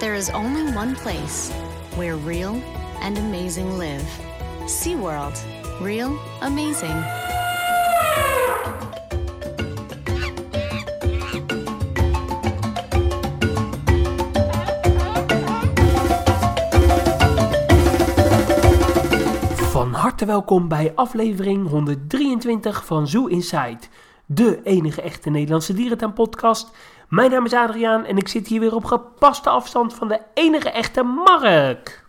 There is only one place where real and amazing live. SeaWorld. Real, amazing. Van harte welkom bij aflevering 123 van Zoo Inside, de enige echte Nederlandse dierentuin-podcast. Mijn naam is Adriaan en ik zit hier weer op gepaste afstand van de enige echte Mark.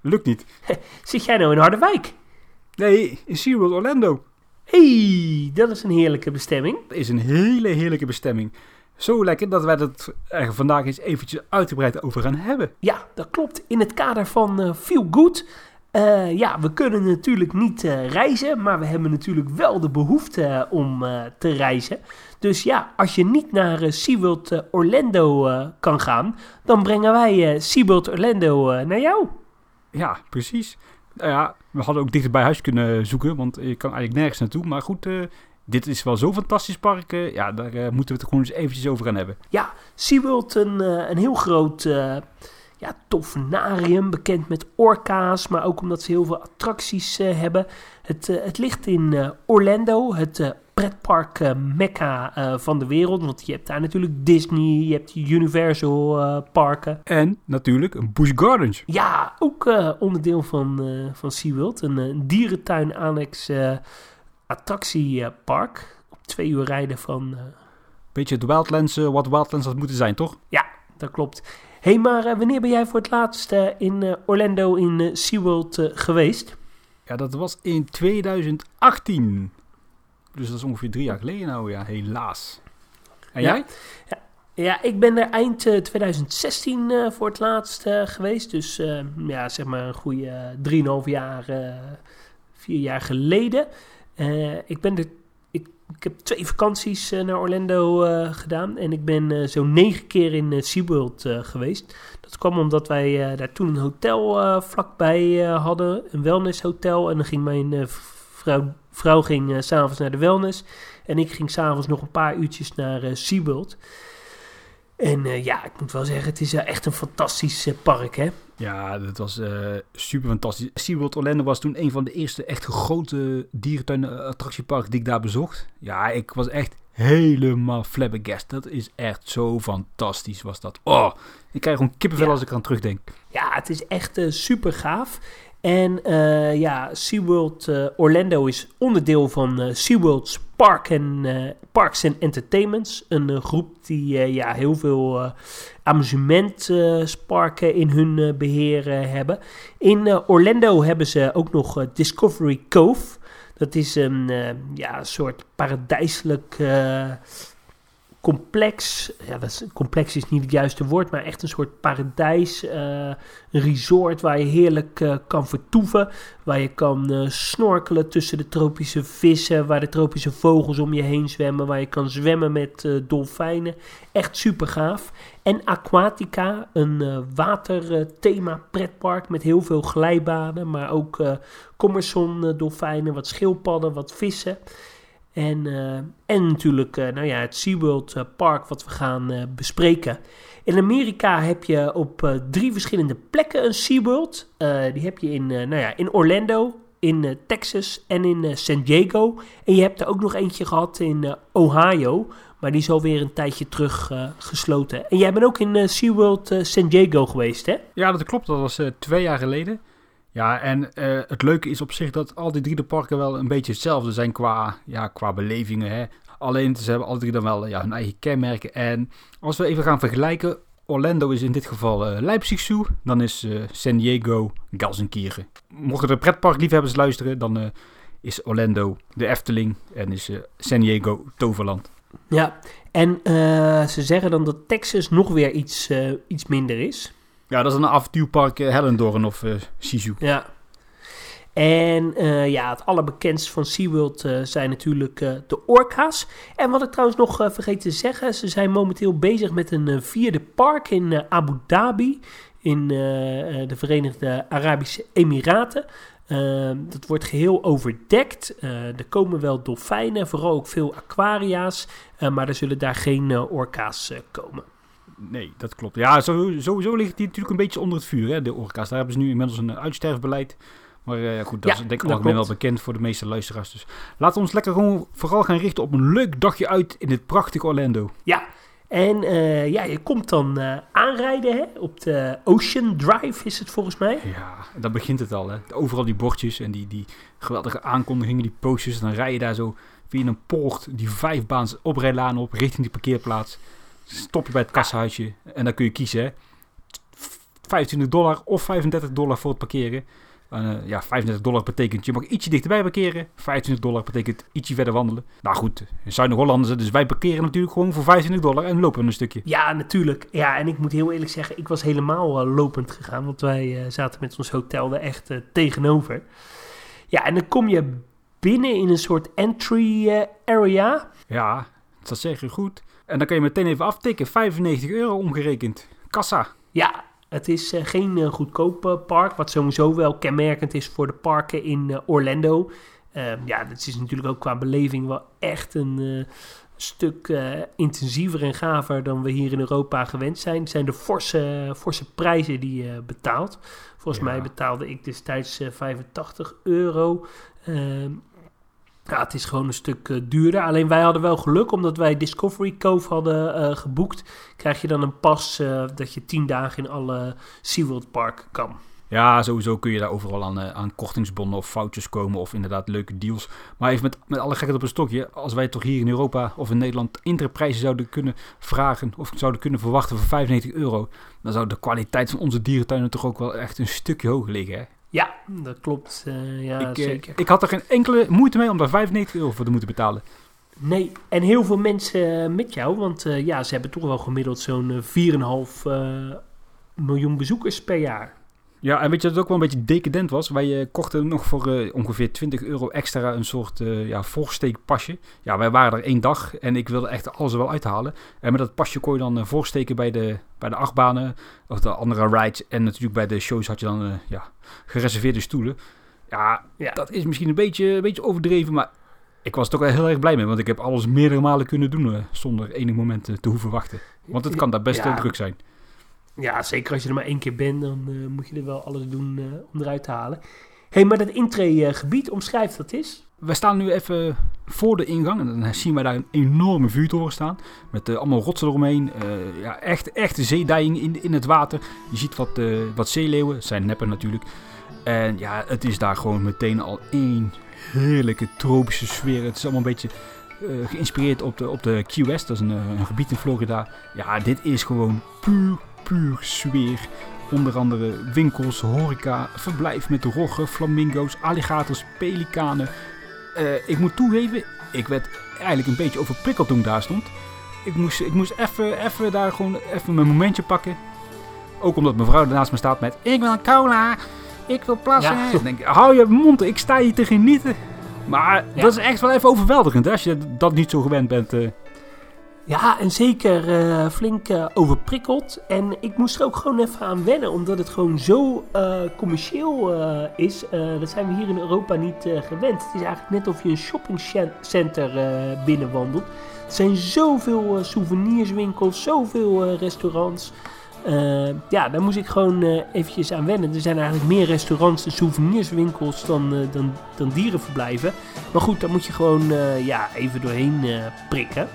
Lukt niet. Zit jij nou in Harderwijk? Nee, in SeaWorld Orlando. hey, dat is een heerlijke bestemming. Dat is een hele heerlijke bestemming. Zo lekker dat wij het er vandaag eens eventjes uitgebreid over gaan hebben. Ja, dat klopt. In het kader van eh, Feel Good. Eh, ja, we kunnen natuurlijk niet eh, reizen, maar we hebben natuurlijk wel de behoefte eh, om te reizen. Dus ja, als je niet naar SeaWorld Orlando kan gaan, dan brengen wij SeaWorld Orlando naar jou. Ja, precies. Nou ja, we hadden ook dichter bij huis kunnen zoeken, want je kan eigenlijk nergens naartoe. Maar goed, dit is wel zo'n fantastisch park. ja, daar moeten we het gewoon eens eventjes over gaan hebben. Ja, SeaWorld, een, een heel groot ja, tovenarium, bekend met orka's, maar ook omdat ze heel veel attracties uh, hebben. Het, uh, het ligt in uh, Orlando, het pretpark mecca van de wereld. Want je hebt daar natuurlijk Disney, je hebt Universal parken. En natuurlijk Busch Gardens. Ja, ook onderdeel van, van SeaWorld. Een, een dierentuin annex attractiepark. Op twee uur rijden van... Beetje het Wildlands, wat Wildlands had moeten zijn, toch? Ja, dat klopt. Hé, hey, maar uh, wanneer ben jij voor het laatst uh, in uh, Orlando in SeaWorld geweest? Ja, dat was in 2018. Dus dat is ongeveer drie jaar geleden nou, ja, helaas. En ja. jij? Ja. Ja, ik ben er eind uh, 2016 uh, voor het laatst uh, geweest. Dus ja, zeg maar een goede 3,5 jaar, vier jaar geleden. Ik ben er ik, heb twee vakanties uh, naar Orlando uh, gedaan. En ik ben uh, zo'n negen keer in SeaWorld geweest. Dat kwam omdat wij daar toen een hotel vlakbij hadden. Een wellnesshotel. En dan ging mijn vrouw, vrouw ging s'avonds naar de wellness. En ik ging s'avonds nog een paar uurtjes naar SeaWorld. En ja, ik moet wel zeggen, het is echt een fantastisch park, hè? Ja, dat was uh, super fantastisch. SeaWorld Orlando was toen een van de eerste echt grote dierentuin-attractieparken die ik daar bezocht. Ja, ik was echt helemaal flabbergast. Dat is echt zo fantastisch was dat. Oh, ik krijg gewoon kippenvel ja. als ik eraan terugdenk. Ja, het is echt uh, super gaaf. En uh, ja, SeaWorld uh, Orlando is onderdeel van uh, SeaWorld's Park Parks and Entertainments. Een groep die ja, heel veel amusementparken in hun beheer hebben. In Orlando hebben ze ook nog Discovery Cove. Dat is een ja, soort paradijselijk complex. Ja, dat is, complex is niet het juiste woord, maar echt een soort paradijs. Uh, resort waar je heerlijk uh, kan vertoeven. Waar je kan uh, snorkelen tussen de tropische vissen. Waar de tropische vogels om je heen zwemmen. Waar je kan zwemmen met dolfijnen. Echt super gaaf. En Aquatica, een waterthema pretpark met heel veel glijbanen. Maar ook uh, dolfijnen, wat schildpadden, wat vissen. En, uh, en natuurlijk uh, nou ja, het SeaWorld uh, Park wat we gaan bespreken. In Amerika heb je op drie verschillende plekken een SeaWorld. die heb je in, nou ja, in Orlando, in Texas en in San Diego. En je hebt er ook nog eentje gehad in Ohio. Maar die is alweer een tijdje terug gesloten. En jij bent ook in SeaWorld San Diego geweest, hè? Ja, dat klopt. Dat was twee jaar geleden. Ja, en uh, het leuke is op zich dat al die drie de parken wel een beetje hetzelfde zijn qua, ja, qua belevingen. Hè. Alleen ze hebben alle drie dan wel ja, hun eigen kenmerken. En als we even gaan vergelijken, Orlando is in dit geval uh, Leipzig Zoo, dan is uh, San Diego Gelsenkirchen. Mochten er pretparkliefhebbers luisteren, dan is Orlando de Efteling en is San Diego Toverland. Ja, en ze zeggen dan dat Texas nog weer iets, iets minder is. Ja, dat is een avontuurpark uh, Hellendoorn of uh. Ja. En uh, ja, het allerbekendst van SeaWorld zijn natuurlijk de orka's. En wat ik trouwens nog vergeten te zeggen, ze zijn momenteel bezig met een vierde park in Abu Dhabi, in de Verenigde Arabische Emiraten. dat wordt geheel overdekt. er komen wel dolfijnen, vooral ook veel aquaria's, maar er zullen daar geen orka's komen. Nee, dat klopt. Ja, sowieso ligt die natuurlijk een beetje onder het vuur, hè, de orka's. Daar hebben ze nu inmiddels een eh, uitsterfbeleid. Maar eh, goed, dat Ja, is denk ik algemeen wel bekend voor de meeste luisteraars. Dus laten we ons lekker gewoon vooral gaan richten op een leuk dagje uit in dit prachtige Orlando. Ja, en eh, ja, je komt dan aanrijden hè, op de Ocean Drive, is het volgens mij. Ja, daar begint het al. Hè. Overal die bordjes en die, die geweldige aankondigingen, die posters. En dan rij je daar zo via een poort die vijfbaans oprijlaan op richting die parkeerplaats. Stop je bij het kassahuisje en dan kun je kiezen. Hè. 25 dollar of 35 dollar voor het parkeren. Eh, ja, 35 dollar betekent je mag ietsje dichterbij parkeren. 25 dollar betekent ietsje verder wandelen. Nou goed, zuinig Hollanders, dus wij parkeren natuurlijk gewoon voor 25 dollar en lopen een stukje. Ja, natuurlijk. Ja, en ik moet heel eerlijk zeggen, ik was helemaal eh, lopend gegaan, want wij eh, zaten met ons hotel er echt tegenover. Ja, en dan kom je binnen in een soort entry area. Ja, dat zeg je goed. En dan kan je meteen even aftikken. 95 euro omgerekend. Kassa. Ja, het is eh, geen eh, goedkoop eh, park, wat sowieso wel kenmerkend is voor de parken in Orlando. Ehm, ja, het is natuurlijk ook qua beleving wel echt een stuk intensiever en gaver dan we hier in Europa gewend zijn. Het zijn de forse, forse prijzen die je betaalt. Volgens Ja. mij betaalde ik destijds eh, 85 euro. Ehm, ja, het is gewoon een stuk eh, duurder. Alleen wij hadden wel geluk, omdat wij Discovery Cove hadden eh, geboekt. Krijg je dan een pas eh, dat je 10 dagen in alle SeaWorld parken kan. Ja, sowieso kun je daar overal aan, aan kortingsbonnen of foutjes komen. Of inderdaad leuke deals. Maar even met, met alle gekheid op een stokje. Als wij toch hier in Europa of in Nederland interprijzen zouden kunnen vragen. Of zouden kunnen verwachten voor 95 euro. Dan zou de kwaliteit van onze dierentuinen toch ook wel echt een stukje hoger liggen. Hè? Ja, dat klopt. eh, ja, ik, eh, zeker. ik had er geen enkele moeite mee om daar 95 euro voor te moeten betalen. Nee, en heel veel mensen eh, met jou, want ja, ze hebben toch wel gemiddeld zo'n eh, 4,5 eh, miljoen bezoekers per jaar. Ja, en weet je dat het ook wel een beetje decadent was? Wij eh, kochten nog voor eh, ongeveer 20 euro extra een soort eh ja, voorsteekpasje. Ja, wij waren er één dag en ik wilde echt alles er wel uithalen. En met dat pasje kon je dan voorsteken bij de, bij de achtbanen of de andere rides. En natuurlijk bij de shows had je dan ja, gereserveerde stoelen. Ja, Ja. dat is misschien een beetje, een beetje overdreven, maar ik was er toch wel heel erg blij mee. Want ik heb alles meerdere malen kunnen doen zonder enig moment te hoeven wachten. Want het kan daar best Ja. druk zijn. Ja, zeker als je er maar één keer bent, dan eh, moet je er wel alles doen eh, om eruit te halen. Hey, maar dat intree-gebied, omschrijf dat is. We staan nu even voor de ingang en dan zien we daar een enorme vuurtoren staan. Met eh, allemaal rotsen eromheen. Ja, echt, echte zeedijing in, in het water. Je ziet wat, wat zeeleeuwen, zijn neppen natuurlijk. En ja, het is daar gewoon meteen al één heerlijke tropische sfeer. Het is allemaal een beetje geïnspireerd op de, op de Key West. Dat is een, een gebied in Florida. Ja, dit is gewoon puur, puur sfeer. Onder andere winkels, horeca, verblijf met roggen, flamingo's, alligators, pelikanen. Eh, ik moet toegeven, ik werd eigenlijk een beetje overprikkeld toen ik daar stond. Ik moest, ik moest even, even daar gewoon even mijn momentje pakken. Ook omdat mevrouw naast me staat met... Ik wil een cola, ik wil plassen. Ja. Ik denk, hou je mond, ik sta hier te genieten. Maar Ja. dat is echt wel even overweldigend hè, als je dat niet zo gewend bent. eh. Ja, en zeker eh, flink eh, overprikkeld. En ik moest er ook gewoon even aan wennen, omdat het gewoon zo eh, commercieel is. Dat zijn we hier in Europa niet gewend. Het is eigenlijk net of je een shoppingcenter binnenwandelt. Er zijn zoveel souvenirswinkels, zoveel restaurants. Ja, daar moest ik gewoon eventjes aan wennen. Er zijn eigenlijk meer restaurants en souvenirswinkels dan, dan, dan dierenverblijven. Maar goed, daar moet je gewoon ja, even doorheen prikken.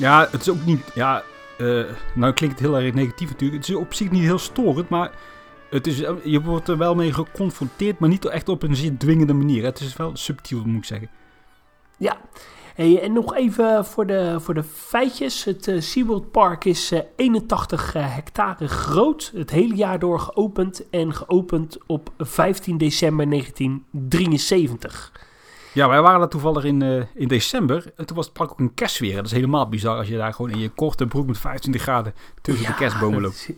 Ja, het is ook niet... Ja, eh, nou klinkt het heel erg negatief natuurlijk. Het is op zich niet heel storend, maar... Het is, je wordt er wel mee geconfronteerd, maar niet echt op een zeer dwingende manier. Het is wel subtiel, moet ik zeggen. Ja, hey, en nog even voor de, voor de feitjes. Het eh, SeaWorld Park is eh, 81 eh, hectare groot. Het hele jaar door geopend en geopend op 15 december 1973. Ja, wij waren daar toevallig in, eh, in december. En toen was het park ook een kerstweer. Dat is helemaal bizar als je daar gewoon in je korte broek met 25 graden tussen de kerstbomen loopt. is-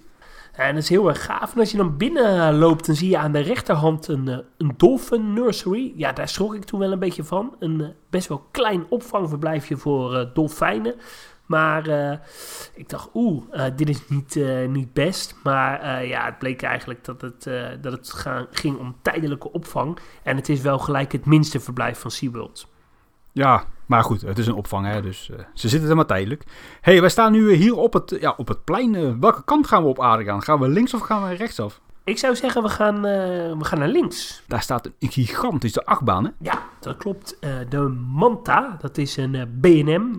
En dat is heel erg gaaf. En als je dan binnen loopt, dan zie je aan de rechterhand een, eh, een dolphin nursery. Ja, daar schrok ik toen wel een beetje van. Een eh, best wel klein opvangverblijfje voor eh, dolfijnen. Maar eh, ik dacht, oeh, eh, dit is niet, eh, niet best. Maar ja, het bleek eigenlijk dat het, dat het gaan, ging om tijdelijke opvang. En het is wel gelijk het minste verblijf van SeaWorld. Ja, maar goed, het is een opvang, hè, dus uh, ze zitten er maar tijdelijk. hey, wij staan nu hier op het, ja, op het plein. Uh, welke kant gaan we op Adriaan? Gaan we links of gaan we rechtsaf? Ik zou zeggen, we gaan, uh, we gaan naar links. Daar staat een gigantische achtbaan, hè? Ja, dat klopt. de Manta, dat is een B&M,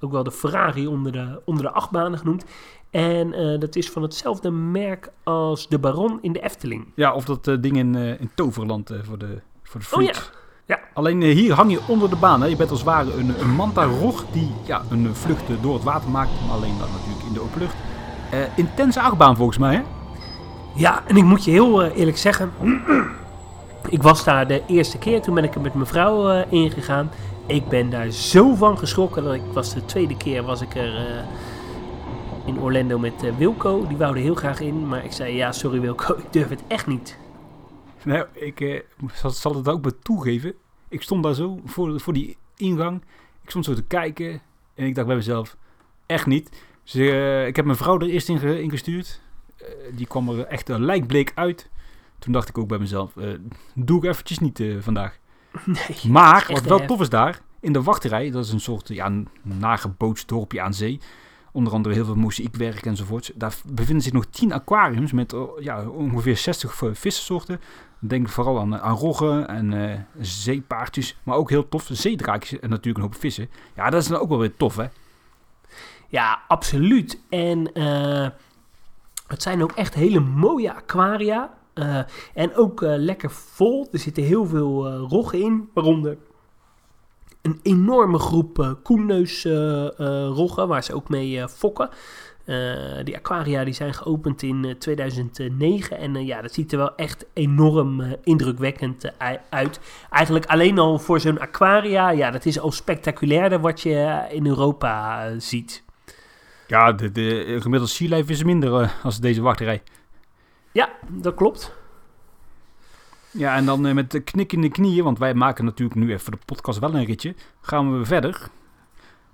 ook wel de Ferrari onder de, onder de achtbanen genoemd. En dat is van hetzelfde merk als de Baron in de Efteling. Ja, of dat ding in, in Toverland voor de, voor de Oh ja, ja. Alleen eh, hier hang je onder de baan. Hè. Je bent als het ware een, een manta-rog die ja, een vlucht door het water maakt. Maar alleen dan natuurlijk in de openlucht. Uh, intense achtbaan volgens mij, hè? Ja, en ik moet je heel uh, eerlijk zeggen. ik was daar de eerste keer. Toen ben ik er met mijn vrouw uh, ingegaan. Ik ben daar zo van geschrokken. Ik was de tweede keer was ik er in Orlando met Wilco. Die wou er heel graag in. Maar ik zei, ja, sorry Wilco, ik durf het echt niet. Nou, ik eh, zal, het ook bij toegeven. Ik stond daar zo voor, voor die ingang. Ik stond zo te kijken. En ik dacht bij mezelf, echt niet. Dus, ik heb mijn vrouw er eerst in gestuurd. Uh, die kwam er echt een lijkbleek uit. Toen dacht ik ook bij mezelf, uh, doe ik eventjes niet vandaag. Nee, maar, wat wel tof is daar, in de wachterij, dat is een soort ja, nagebootst dorpje aan zee. Onder andere heel veel mozaïekwerk enzovoort. Daar bevinden zich nog 10 aquariums met ja, ongeveer 60 vissensoorten. Denk vooral aan, aan roggen en uh, zeepaardjes. Maar ook heel tof, zeedraakjes en natuurlijk een hoop vissen. Ja, dat is dan ook wel weer tof, hè? Ja, absoluut. En uh, het zijn ook echt hele mooie aquaria. Uh, en ook lekker vol. Er zitten heel veel roggen in, waaronder een enorme groep koenneusroggen, waar ze ook mee fokken. Uh, die aquaria die zijn geopend in 2009 en uh, ja, dat ziet er wel echt enorm uh, indrukwekkend uit. Eigenlijk alleen al voor zo'n aquaria, ja, dat is al spectaculairder wat je in Europa ziet. Ja, de, de gemiddelde sea life is minder als deze wachterij. Ja, dat klopt. Ja, en dan met de knik in de knieën, want wij maken natuurlijk nu even voor de podcast wel een ritje, gaan we verder.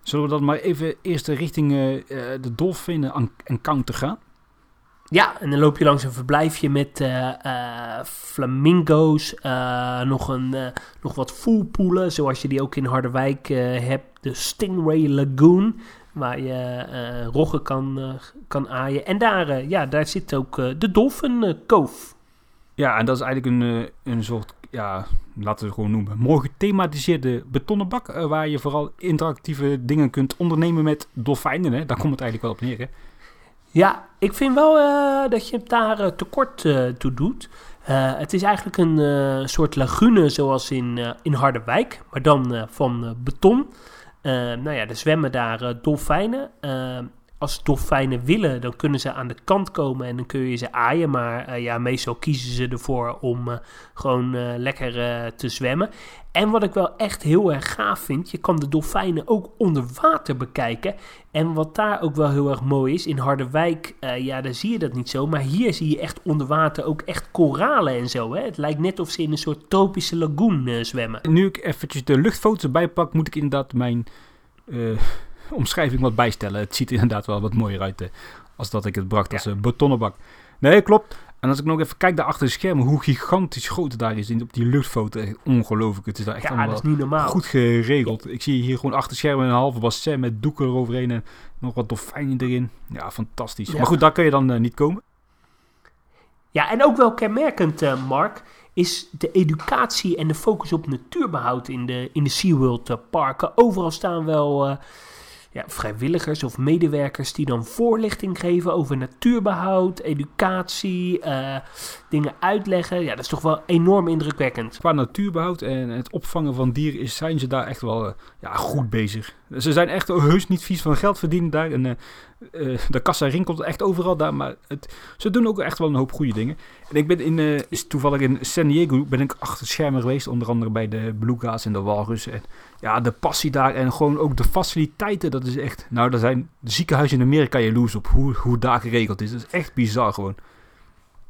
Zullen we dan maar even eerst richting uh, de dolfijn encounter gaan? Ja, en dan loop je langs een verblijfje met uh, flamingo's, nog, een, nog wat voelpoelen, zoals je die ook in Harderwijk hebt. De Stingray Lagoon, waar je roggen kan, kan aaien. En daar, ja, daar zit ook de Cove. Ja, en dat is eigenlijk een, een soort ja, laten we het gewoon noemen, mooi gethematiseerde betonnen bak. Uh, waar je vooral interactieve dingen kunt ondernemen met dolfijnen. Hè? Daar komt het eigenlijk wel op neer. Hè? Ja, ik vind wel uh, dat je het daar uh, tekort toe doet. het is eigenlijk een soort lagune zoals in, in Harderwijk, maar dan van beton. Nou ja, er zwemmen daar dolfijnen als dolfijnen willen, dan kunnen ze aan de kant komen en dan kun je ze aaien. Maar uh, ja, meestal kiezen ze ervoor om uh, gewoon uh, lekker te zwemmen. En wat ik wel echt heel erg gaaf vind, je kan de dolfijnen ook onder water bekijken. En wat daar ook wel heel erg mooi is, in Harderwijk, ja, daar zie je dat niet zo. Maar hier zie je echt onder water ook echt koralen en zo. Hè? Het lijkt net of ze in een soort tropische lagoon zwemmen. Nu ik eventjes de luchtfoto's erbij pak, moet ik inderdaad mijn omschrijving wat bijstellen. Het ziet inderdaad wel wat mooier uit uh, als dat ik het bracht als een ja. betonnen bak. Nee, klopt. En als ik nog even kijk daar achter de schermen, hoe gigantisch groot het daar is op die luchtfoto. Ongelooflijk. Het is daar echt ja, allemaal dat is niet normaal. goed geregeld. Ik zie hier gewoon achter schermen een halve bassin met doeken eroverheen en nog wat dolfijnen erin. Ja, fantastisch. Ja. Maar goed, daar kun je dan uh, niet komen. Ja, en ook wel kenmerkend, uh, Mark, is de educatie en de focus op natuurbehoud in de, in de SeaWorld parken. Overal staan wel ja, vrijwilligers of medewerkers die dan voorlichting geven over natuurbehoud, educatie, uh, dingen uitleggen. Ja, dat is toch wel enorm indrukwekkend. Qua natuurbehoud en het opvangen van dieren zijn ze daar echt wel uh, ja, goed bezig. Ze zijn echt heus niet vies van geld verdienen daar. En uh, de kassa rinkelt echt overal daar. Maar het, ze doen ook echt wel een hoop goede dingen. En ik ben in, toevallig in San Diego ben ik achter schermen geweest. Onder andere bij de Beluga's en de Walrus. En ja, de passie daar en gewoon ook de faciliteiten. Dat is echt... Nou, daar zijn de ziekenhuizen in Amerika jaloers op hoe, hoe daar geregeld is. Dat is echt bizar gewoon.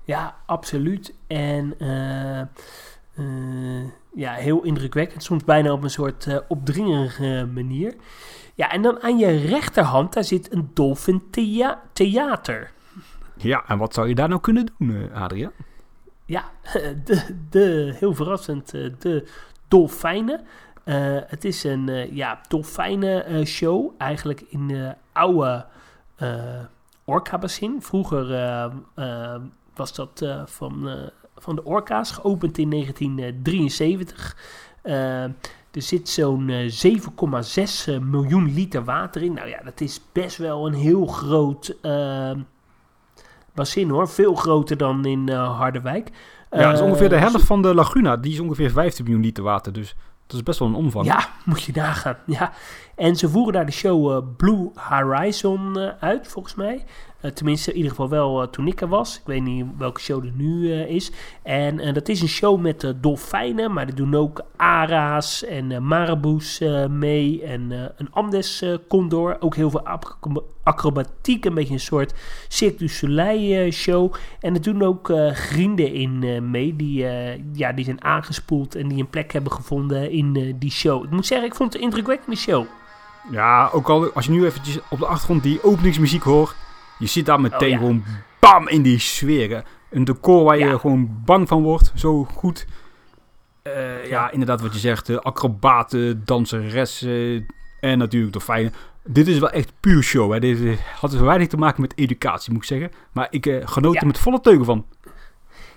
Ja, absoluut. En... ja, heel indrukwekkend. Soms bijna op een soort opdringerige manier. Ja, en dan aan je rechterhand, daar zit een thea theater. Ja, en wat zou je daar nou kunnen doen, uh, Adriaan? Ja, de, de, heel verrassend, eh, de dolfijnen. Uh, het is een uh, ja, dolfijnen uh, show, eigenlijk in de oude Orca-bassin. Vroeger was dat van, van de Orca's, geopend in 1973. er zit zo'n 7,6 miljoen liter water in. Nou ja, dat is best wel een heel groot bassin hoor. Veel groter dan in Harderwijk. Ja, dat is ongeveer de helft van de laguna. Die is ongeveer 15 miljoen liter water. Dus dat is best wel een omvang. Ja, moet je nagaan. Ja. En ze voeren daar de show uh, Blue Horizon uh, uit, volgens mij. Uh, tenminste, in ieder geval wel toen ik er was. Ik weet niet welke show er nu is. En dat is een show met dolfijnen, maar er doen ook ara's en maraboes mee. En een Andes condor. Ook heel veel acrobatiek, een beetje een soort Cirque du Soleil show. En er doen ook vrienden in mee, die, ja, die zijn aangespoeld en die een plek hebben gevonden in die show. Ik moet zeggen, ik vond het een indrukwekkende show. Ja, ook al als je nu eventjes op de achtergrond die openingsmuziek hoort. Je zit daar meteen oh, gewoon bam in die sferen. Een decor waar je gewoon bang van wordt. Zo goed. Uh, ja. inderdaad wat je zegt. Uh, acrobaten, danseressen en natuurlijk dolfijnen. Dit is wel echt puur show. Hè. Dit had dus weinig te maken met educatie, moet ik zeggen. Maar ik uh, genoot er met volle teugen van.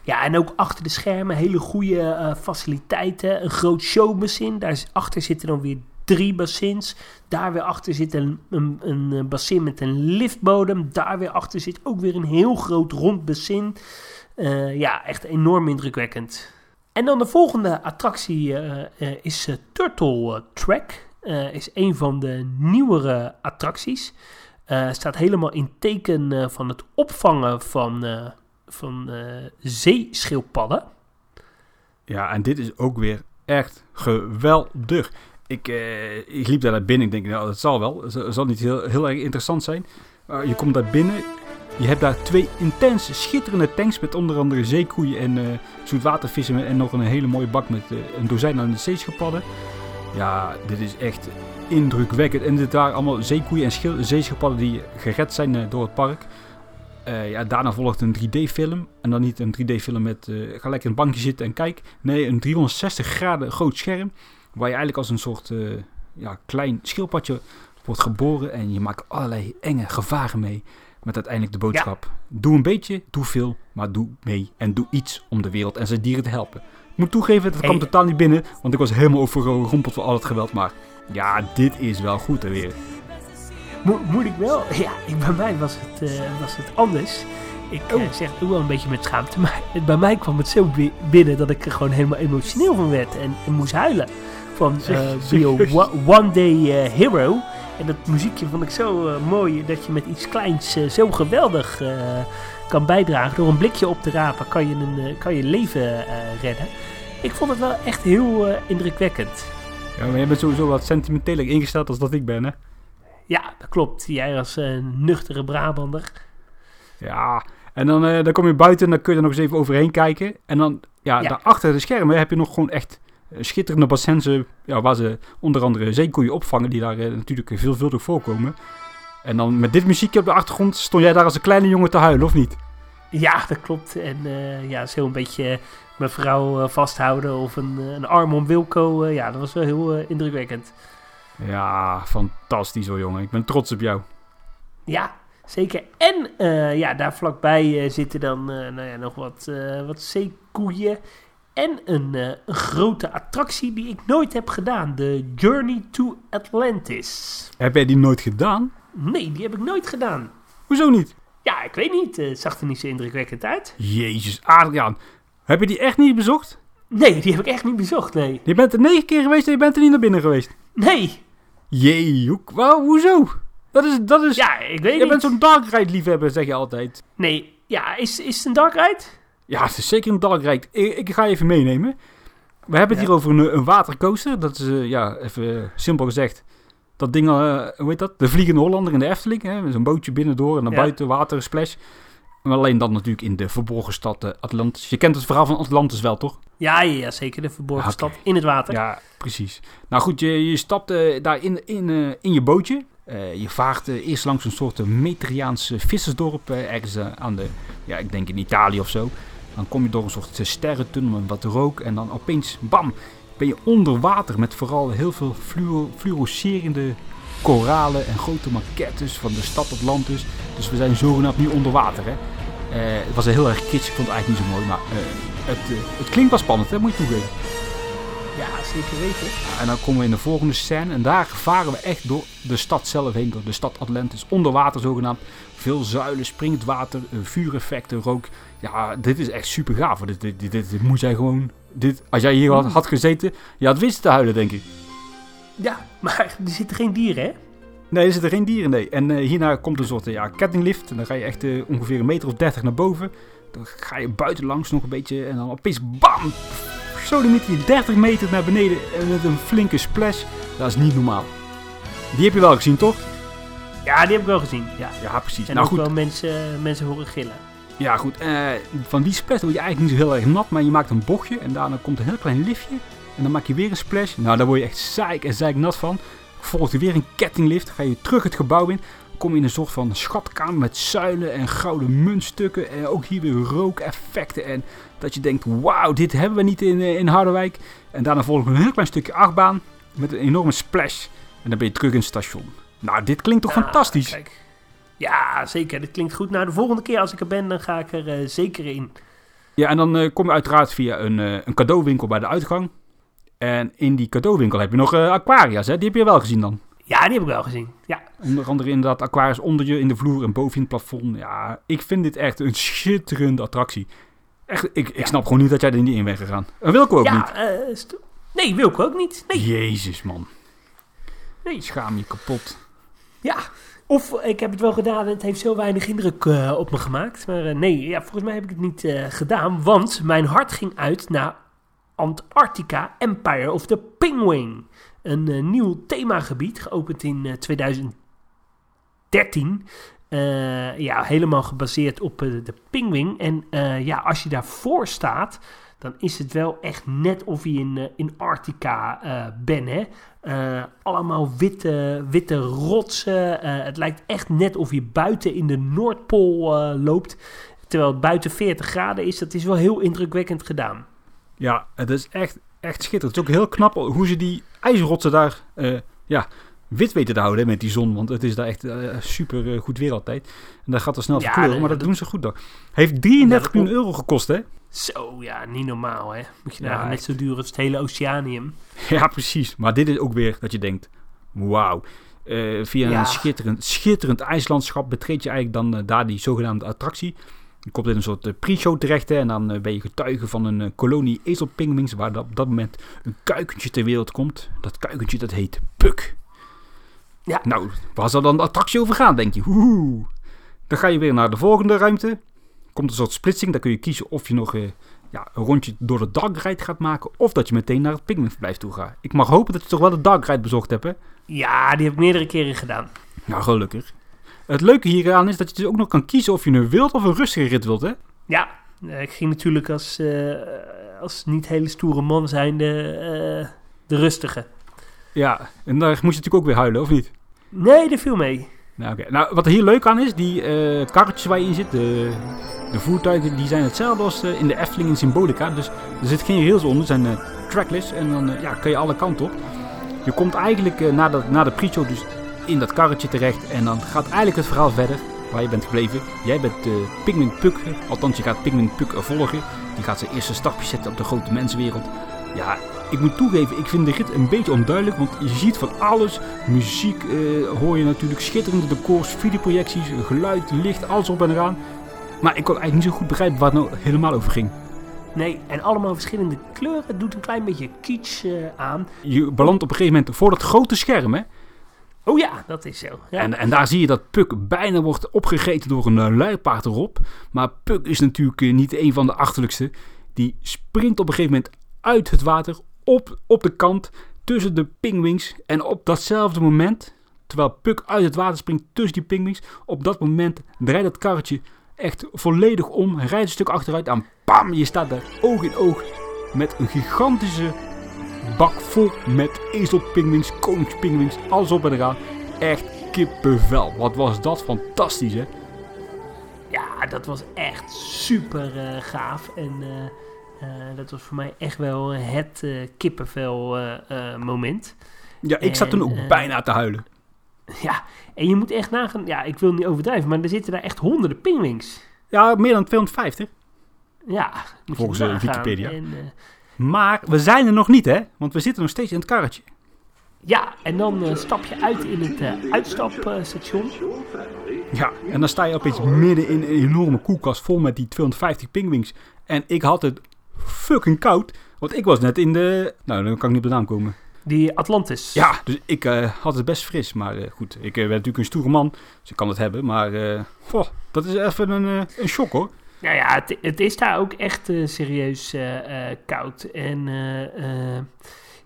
Ja, en ook achter de schermen hele goede faciliteiten. Een groot showbassin. Daarachter zitten dan weer drie bassins. Daar weer achter zit een, een, een bassin met een liftbodem. Daar weer achter zit ook weer een heel groot rond bassin. Uh, ja, echt enorm indrukwekkend. En dan de volgende attractie uh, is Turtle Track. is een van de nieuwere attracties. staat helemaal in teken van het opvangen van, van zeeschildpadden. Ja, en dit is ook weer echt geweldig. Ik, uh, ik liep daar naar binnen. Ik denk, nou, dat zal wel. Het zal niet heel, heel erg interessant zijn. Je komt daar binnen. Je hebt daar twee intense, schitterende tanks met onder andere zeekoeien en uh, zoetwatervissen. En nog een hele mooie bak met uh, een dozijn aan de zeeschildpadden. Ja, dit is echt indrukwekkend. En dit waren allemaal zeekoeien en zeeschildpadden die gered zijn door het park. ja, daarna volgt een 3D-film. En dan niet een 3D-film met ga lekker in een bankje zitten en kijk. Nee, een 360 graden groot scherm. Waar je eigenlijk als een soort uh, ja, klein schildpadje wordt geboren. En je maakt allerlei enge gevaren mee. Met uiteindelijk de boodschap. Doe een beetje, doe veel, maar doe mee. En doe iets om de wereld en zijn dieren te helpen. Ik moet toegeven, dat kwam totaal niet binnen. Want ik was helemaal overgerompeld voor al het geweld. Maar ja, dit is wel goed hè weer. moet ik wel? Ja, bij mij was het, uh, was het anders. Ik oh. uh, zeg het wel een beetje met schaamte. Maar bij mij kwam het zo binnen dat ik er gewoon helemaal emotioneel van werd. En, en moest huilen van uh, One Day uh, Hero. En dat muziekje vond ik zo uh, mooi dat je met iets kleins zo geweldig kan bijdragen. Door een blikje op te rapen kan je een kan je leven redden. Ik vond het wel echt heel indrukwekkend. Ja, maar jij bent sowieso wat sentimenteler ingesteld als dat ik ben, hè? Ja, dat klopt. Jij als nuchtere Brabander. Ja, en dan, dan kom je buiten en dan kun je er nog eens even overheen kijken. En dan, ja, ja. daar achter de schermen heb je nog gewoon echt schitterende bassins ja, waar ze onder andere zeekoeien opvangen, die daar eh, natuurlijk veelvuldig voorkomen. En dan met dit muziekje op de achtergrond stond jij daar als een kleine jongen te huilen, of niet? Ja, dat klopt. En uh, ja, zo een beetje mijn vrouw vasthouden of een, een arm om Wilco. ja, dat was wel heel indrukwekkend. Ja, fantastisch hoor, jongen. Ik ben trots op jou. Ja, zeker. En ja, daar vlakbij zitten dan nou ja, nog wat, wat zeekoeien en een, uh, een, grote attractie die ik nooit heb gedaan. De Journey to Atlantis. Heb jij die nooit gedaan? Nee, die heb ik nooit gedaan. Hoezo niet? Ja, ik weet niet. Het zag er niet zo indrukwekkend uit. Jezus, Adriaan. Heb je die echt niet bezocht? Nee, die heb ik echt niet bezocht, nee. Je bent er negen keer geweest en je bent er niet naar binnen geweest? Nee. Jee, hoe, wow, hoezo? Dat is, dat is... Ja, ik weet je niet. bent zo'n dark ride liefhebber, zeg je altijd. Nee, ja, is, is het een dark ride? Ja, het is zeker een dalkrijk. Ik, ik ga je even meenemen. We hebben het hier over een, een watercoaster. Dat is, uh, ja, even simpel gezegd. Dat ding, uh, hoe heet dat? De Vliegende Hollander in de Efteling. Hè? Zo'n bootje binnendoor en ja. buiten water, splash. Maar alleen dan natuurlijk in de verborgen stad Atlantis. Je kent het verhaal van Atlantis wel, toch? Ja, ja zeker. De verborgen stad in het water. Ja, precies. Nou goed, je, je stapt daar in, in, in je bootje. Uh, je vaart uh, eerst langs een soort Metriaanse vissersdorp. Uh, ergens aan de, ja, ik denk in Italië of zo. Dan kom je door een soort sterrentunnel met wat rook. En dan opeens, bam, ben je onder water met vooral heel veel fluo- fluorescerende koralen en grote maquettes van de stad Atlantis. Dus we zijn zogenaamd nu onder water. Hè? Eh, het was heel erg kitsch, ik vond het eigenlijk niet zo mooi, maar eh, het, eh, het klinkt wel spannend, hè? moet je toegeven. Ja, zeker weten. En dan komen we in de volgende scène en daar varen we echt door de stad zelf heen, door de stad Atlantis, onder water zogenaamd. Veel zuilen, springend water, vuureffecten, rook. Ja, dit is echt super gaaf. Dit, dit, dit, dit, moet jij gewoon... Dit, als jij hier had, had gezeten, je had wist te huilen, denk ik. Ja, maar er zitten geen dieren, hè? Nee, er zitten geen dieren, nee. En eh, hierna komt een soort ja, kettinglift. En dan ga je echt eh, ongeveer een meter of dertig naar boven. Dan ga je buiten langs nog een beetje. En dan opeens bam! Zo dan met je 30 meter naar beneden. En met een flinke splash. Dat is niet normaal. Die heb je wel gezien, toch? Ja, die heb ik wel gezien. Ja. Ja, precies. En nou ook goed. wel mensen, mensen horen gillen. Ja, goed. eh, van die splash word je eigenlijk niet zo heel erg nat. Maar je maakt een bochtje. En daarna komt een heel klein liftje. En dan maak je weer een splash. Nou, daar word je echt zeik en zeik nat van. Volgt er weer een kettinglift. Ga je terug het gebouw in. Kom je in een soort van schatkamer met zuilen en gouden muntstukken. En ook hier weer rookeffecten. En dat je denkt, wauw, dit hebben we niet in, eh, in Harderwijk. En daarna volgt een heel klein stukje achtbaan. Met een enorme splash. En dan ben je terug in het station. Nou, dit klinkt toch Ah, fantastisch? kijk. Ja, zeker. Dat klinkt goed. Nou, de volgende keer als ik er ben, dan ga ik er eh, zeker in. Ja, en dan eh, kom je uiteraard via een, een cadeauwinkel bij de uitgang. En in die cadeauwinkel heb je nog aquaria's, hè? Die heb je wel gezien dan. Ja, die heb ik wel gezien. Ja, Onder andere inderdaad aquarius onder je in de vloer en boven in het plafond. Ja, ik vind dit echt een schitterende attractie. Echt, ik, ik Ja. snap gewoon niet dat jij er niet in bent gegaan. En Wilco ook niet. ja eh, nee, wil ik ook niet. Nee, Jezus, man. nee. Schaam je kapot. Ja, of ik heb het wel gedaan en het heeft zo weinig indruk eh, op me gemaakt. Maar eh, nee, ja, volgens mij heb ik het niet gedaan, want mijn hart ging uit naar Antarctica Empire of the Penguin. Een nieuw themagebied, geopend in eh, 2013. Eh, ja, helemaal gebaseerd op eh, de pinguïn. En eh, ja, als je daarvoor staat, dan is het wel echt net of je in, in Arctica bent. Hè? Allemaal witte, witte rotsen. Het lijkt echt net of je buiten in de Noordpool loopt. Terwijl het buiten 40 graden is. Dat is wel heel indrukwekkend gedaan. Ja, het is echt, echt schitterend. Het is ook heel knap hoe ze die ijsrotsen daar ja, wit weten te houden hè, met die zon. Want het is daar echt eh, super eh, goed weer altijd. En daar gaat er snel Ja, verkleuren, maar dat doen ze goed dan. Heeft 33 Ja, dat- miljoen euro gekost, hè? Zo, ja, niet normaal hè. Moet je Ja, nou net zo duur als het hele Oceanium. Ja, precies. Maar dit is ook weer dat je denkt, wauw. Eh, via Ja. een schitterend, schitterend ijslandschap betreed je eigenlijk dan daar die zogenaamde attractie. Je komt in een soort pre-show terecht hè, en dan ben je getuige van een kolonie ezelpingwings waar dat- op dat moment een kuikentje ter wereld komt. Dat kuikentje dat heet Puk. Ja. Nou, waar zal dan de attractie over gaan, denk je? Oeh. Dan ga je weer naar de volgende ruimte. Komt een soort splitsing, dan kun je kiezen of je nog eh, ja, een rondje door de dark ride gaat maken of dat je meteen naar het pingwinverblijf toe gaat. Ik mag hopen dat je toch wel de dark ride bezocht hebt, hè? Ja, die heb ik meerdere keren gedaan. Nou, gelukkig. Het leuke hieraan is dat je dus ook nog kan kiezen of je een wild of een rustige rit wilt, hè? Ja, eh, ik ging natuurlijk als, eh, als niet hele stoere man zijnde eh de rustige. Ja, en daar moet je natuurlijk ook weer huilen, of niet? Nee, dat viel mee. Nou, oké. nou wat er hier leuk aan is, die eh karretjes waar je in zit, de, de voertuigen, die zijn hetzelfde als eh, in de Efteling in Symbolica. Dus er zit geen rails onder, er zijn eh, trackless en dan ja, kan je alle kanten op. Je komt eigenlijk na, dat, na de pre-show dus in dat karretje terecht en dan gaat eigenlijk het verhaal verder waar je bent gebleven. Jij bent Pigment Puck, althans je gaat Pigment Puck volgen. Die gaat zijn eerste stapjes zetten op de grote menswereld. Ja, ik moet toegeven, ik vind de rit een beetje onduidelijk, want je ziet van alles. Muziek eh, hoor je natuurlijk, schitterende decors, videoprojecties, geluid, licht, alles op en eraan. Maar ik kon eigenlijk niet zo goed begrijpen waar het nou helemaal over ging. Nee, en allemaal verschillende kleuren. Het doet een klein beetje kitsch eh, aan. Je belandt op een gegeven moment voor dat grote scherm, hè? Oh ja, dat is zo. Ja. En, en daar zie je dat Puck bijna wordt opgegeten door een uh, luipaard erop. Maar Puck is natuurlijk uh, niet een van de achterlijkste. Die springt op een gegeven moment uit het water op, op de kant tussen de pingwings. En op datzelfde moment, terwijl Puck uit het water springt tussen die pingwings, op dat moment draait het karretje echt volledig om, rijdt een stuk achteruit en bam, je staat daar oog in oog met een gigantische bak vol met ezelpingwings, koningspingwings, alles op en eraan. Echt kippenvel. Wat was dat fantastisch, hè? Ja, dat was echt super uh, gaaf. En uh, dat was voor mij echt wel het kippenvel moment. Ja, ik zat toen ook eh, bijna te huilen. Ja, en je moet echt nagaan, ja, ik wil niet overdrijven, maar er zitten daar echt honderden pingwings. Ja, meer dan 250. Ja, Volgens, eh. Wikipedia. En, eh, Maar we zijn er nog niet, hè? Want we zitten nog steeds in het karretje. ja, en dan eh, stap je uit in het eh, uitstapstation. Ja, en dan sta je opeens midden in een enorme koelkast vol met die 250 pingwings. En ik had het fucking koud, want ik was net in de... Nou, dan kan ik niet op de naam komen. Die Atlantis. Ja, dus ik eh, had het best fris. Maar eh, goed, ik eh, ben natuurlijk een stoere man, dus ik kan het hebben. Maar eh, goh, dat is even een, eh, een shock hoor. Nou ja, het, het is daar ook echt eh, serieus eh, eh, koud. En eh, eh,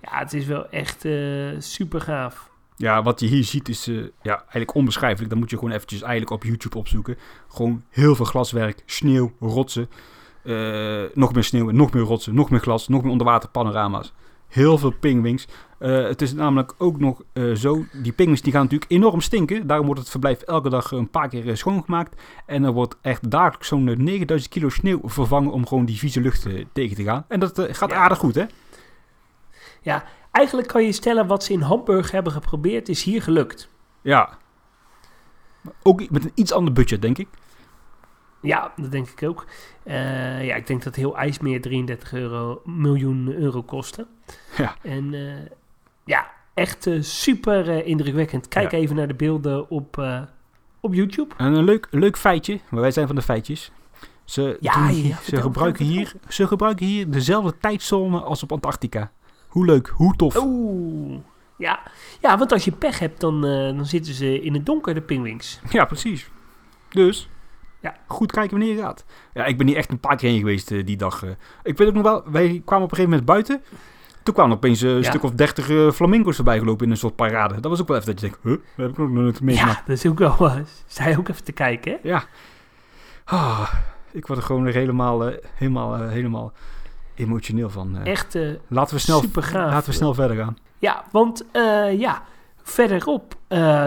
ja, het is wel echt eh, super gaaf. Ja, wat je hier ziet is eh, ja, eigenlijk onbeschrijfelijk. Dan moet je gewoon eventjes eigenlijk op YouTube opzoeken. Gewoon heel veel glaswerk, sneeuw, rotsen. Eh, nog meer sneeuw, nog meer rotsen, nog meer glas, nog meer onderwater panorama's. Heel veel pingwings. Eh, het is namelijk ook nog eh, zo, die pingwings die gaan natuurlijk enorm stinken. Daarom wordt het verblijf elke dag een paar keer schoongemaakt. En er wordt echt dagelijks zo'n eh, 9000 kilo sneeuw vervangen om gewoon die vieze lucht tegen te gaan. En dat gaat Ja. aardig goed, hè? Ja, eigenlijk kan je stellen wat ze in Hamburg hebben geprobeerd, is hier gelukt. Ja. Ook met een iets ander budget, denk ik. Ja, dat denk ik ook. Eh, ja, ik denk dat heel IJsmeer 33 euro, miljoen euro kostte. Ja. En eh, ja, echt eh, super indrukwekkend. Kijk Ja. even naar de beelden op, op YouTube. En een leuk, leuk feitje, maar wij zijn van de feitjes. Ze, Ja, doen ja, ze, gebruiken hier, ze gebruiken hier dezelfde tijdzone als op Antarctica. Hoe leuk, hoe tof. Oeh. Ja. ja, want als je pech hebt, dan, dan zitten ze in het donker, de pingwings. Ja, precies. Dus, Ja. goed kijken wanneer je gaat. Ja, ik ben hier echt een paar keer heen geweest eh, die dag. eh. Ik weet ook nog wel, wij kwamen op een gegeven moment buiten. Toen kwamen opeens eh, een Ja. stuk of dertig eh, flamingo's voorbij gelopen in een soort parade. Dat was ook wel even dat je denkt, huh, dat heb ik nog nooit meegemaakt. Ja, dat is ook wel... je ook even te kijken, hè? Ja. Ah, ik word er gewoon weer helemaal, helemaal, helemaal emotioneel van. Echt laten we snel, laten we snel verder gaan. Ja, want ja, verderop,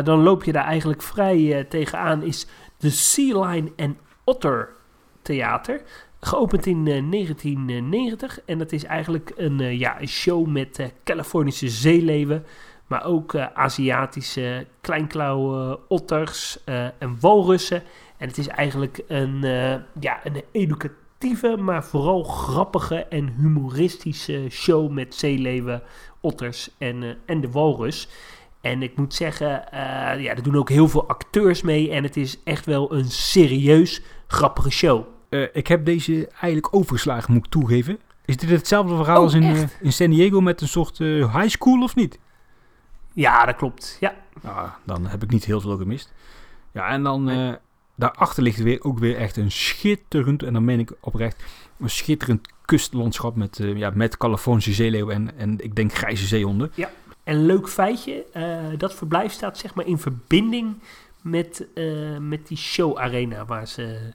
dan loop je daar eigenlijk vrij tegenaan, is de Sea Lion and Otter Theater. Geopend in eh, 1990 en dat is eigenlijk een, eh, ja, een show met eh, Californische zeeleeuwen, maar ook eh, Aziatische kleinklauwe otters eh, en walrussen. En het is eigenlijk een, eh, ja, een educatieve, maar vooral grappige en humoristische show met zeeleeuwen, otters en, eh, en de walrus. En ik moet zeggen, eh, ja, er doen ook heel veel acteurs mee. En het is echt wel een serieus grappige show. Eh, ik heb deze eigenlijk overgeslagen, moet ik toegeven. Is dit hetzelfde verhaal Oh, als in, eh, in San Diego met een soort high school of niet? Ja, dat klopt. Ja, Nou, dan heb ik niet heel veel gemist. Ja, en dan eh, daarachter ligt weer, ook weer echt een schitterend, en dan meen ik oprecht, een schitterend kustlandschap met, ja, met Californische zeeleeuwen en, en ik denk grijze zeehonden. En een leuk feitje, eh, dat verblijf staat zeg maar in verbinding met, eh, met die show arena waar ze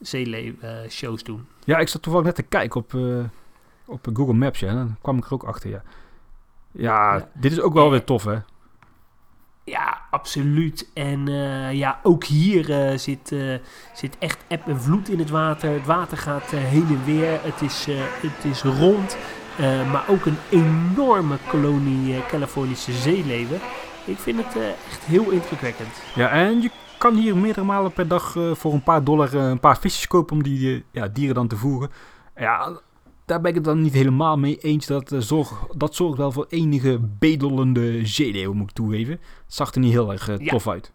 zeeleeuw eh, shows doen. Ja, ik zat toevallig net te kijken op, eh, op Google Maps, ja, en dan kwam ik er ook achter, ja. Ja, Ja. dit is ook wel weer tof, hè? Ja, absoluut. En ja, ook hier zit, zit echt eb en vloed in het water. Het water gaat heen en weer. Het is, het is rond. Eh, maar ook een enorme kolonie eh, Californische zeeleeuwen. Ik vind het eh, echt heel indrukwekkend. Ja, en je kan hier meerdere malen per dag voor een paar dollar een paar visjes kopen om die ja, dieren dan te voeren. Ja, daar ben ik het dan niet helemaal mee eens. Dat, zorg, dat zorgt wel voor enige bedelende zeeleeuw, moet ik toegeven. Het zag er niet heel erg eh, Ja. tof uit.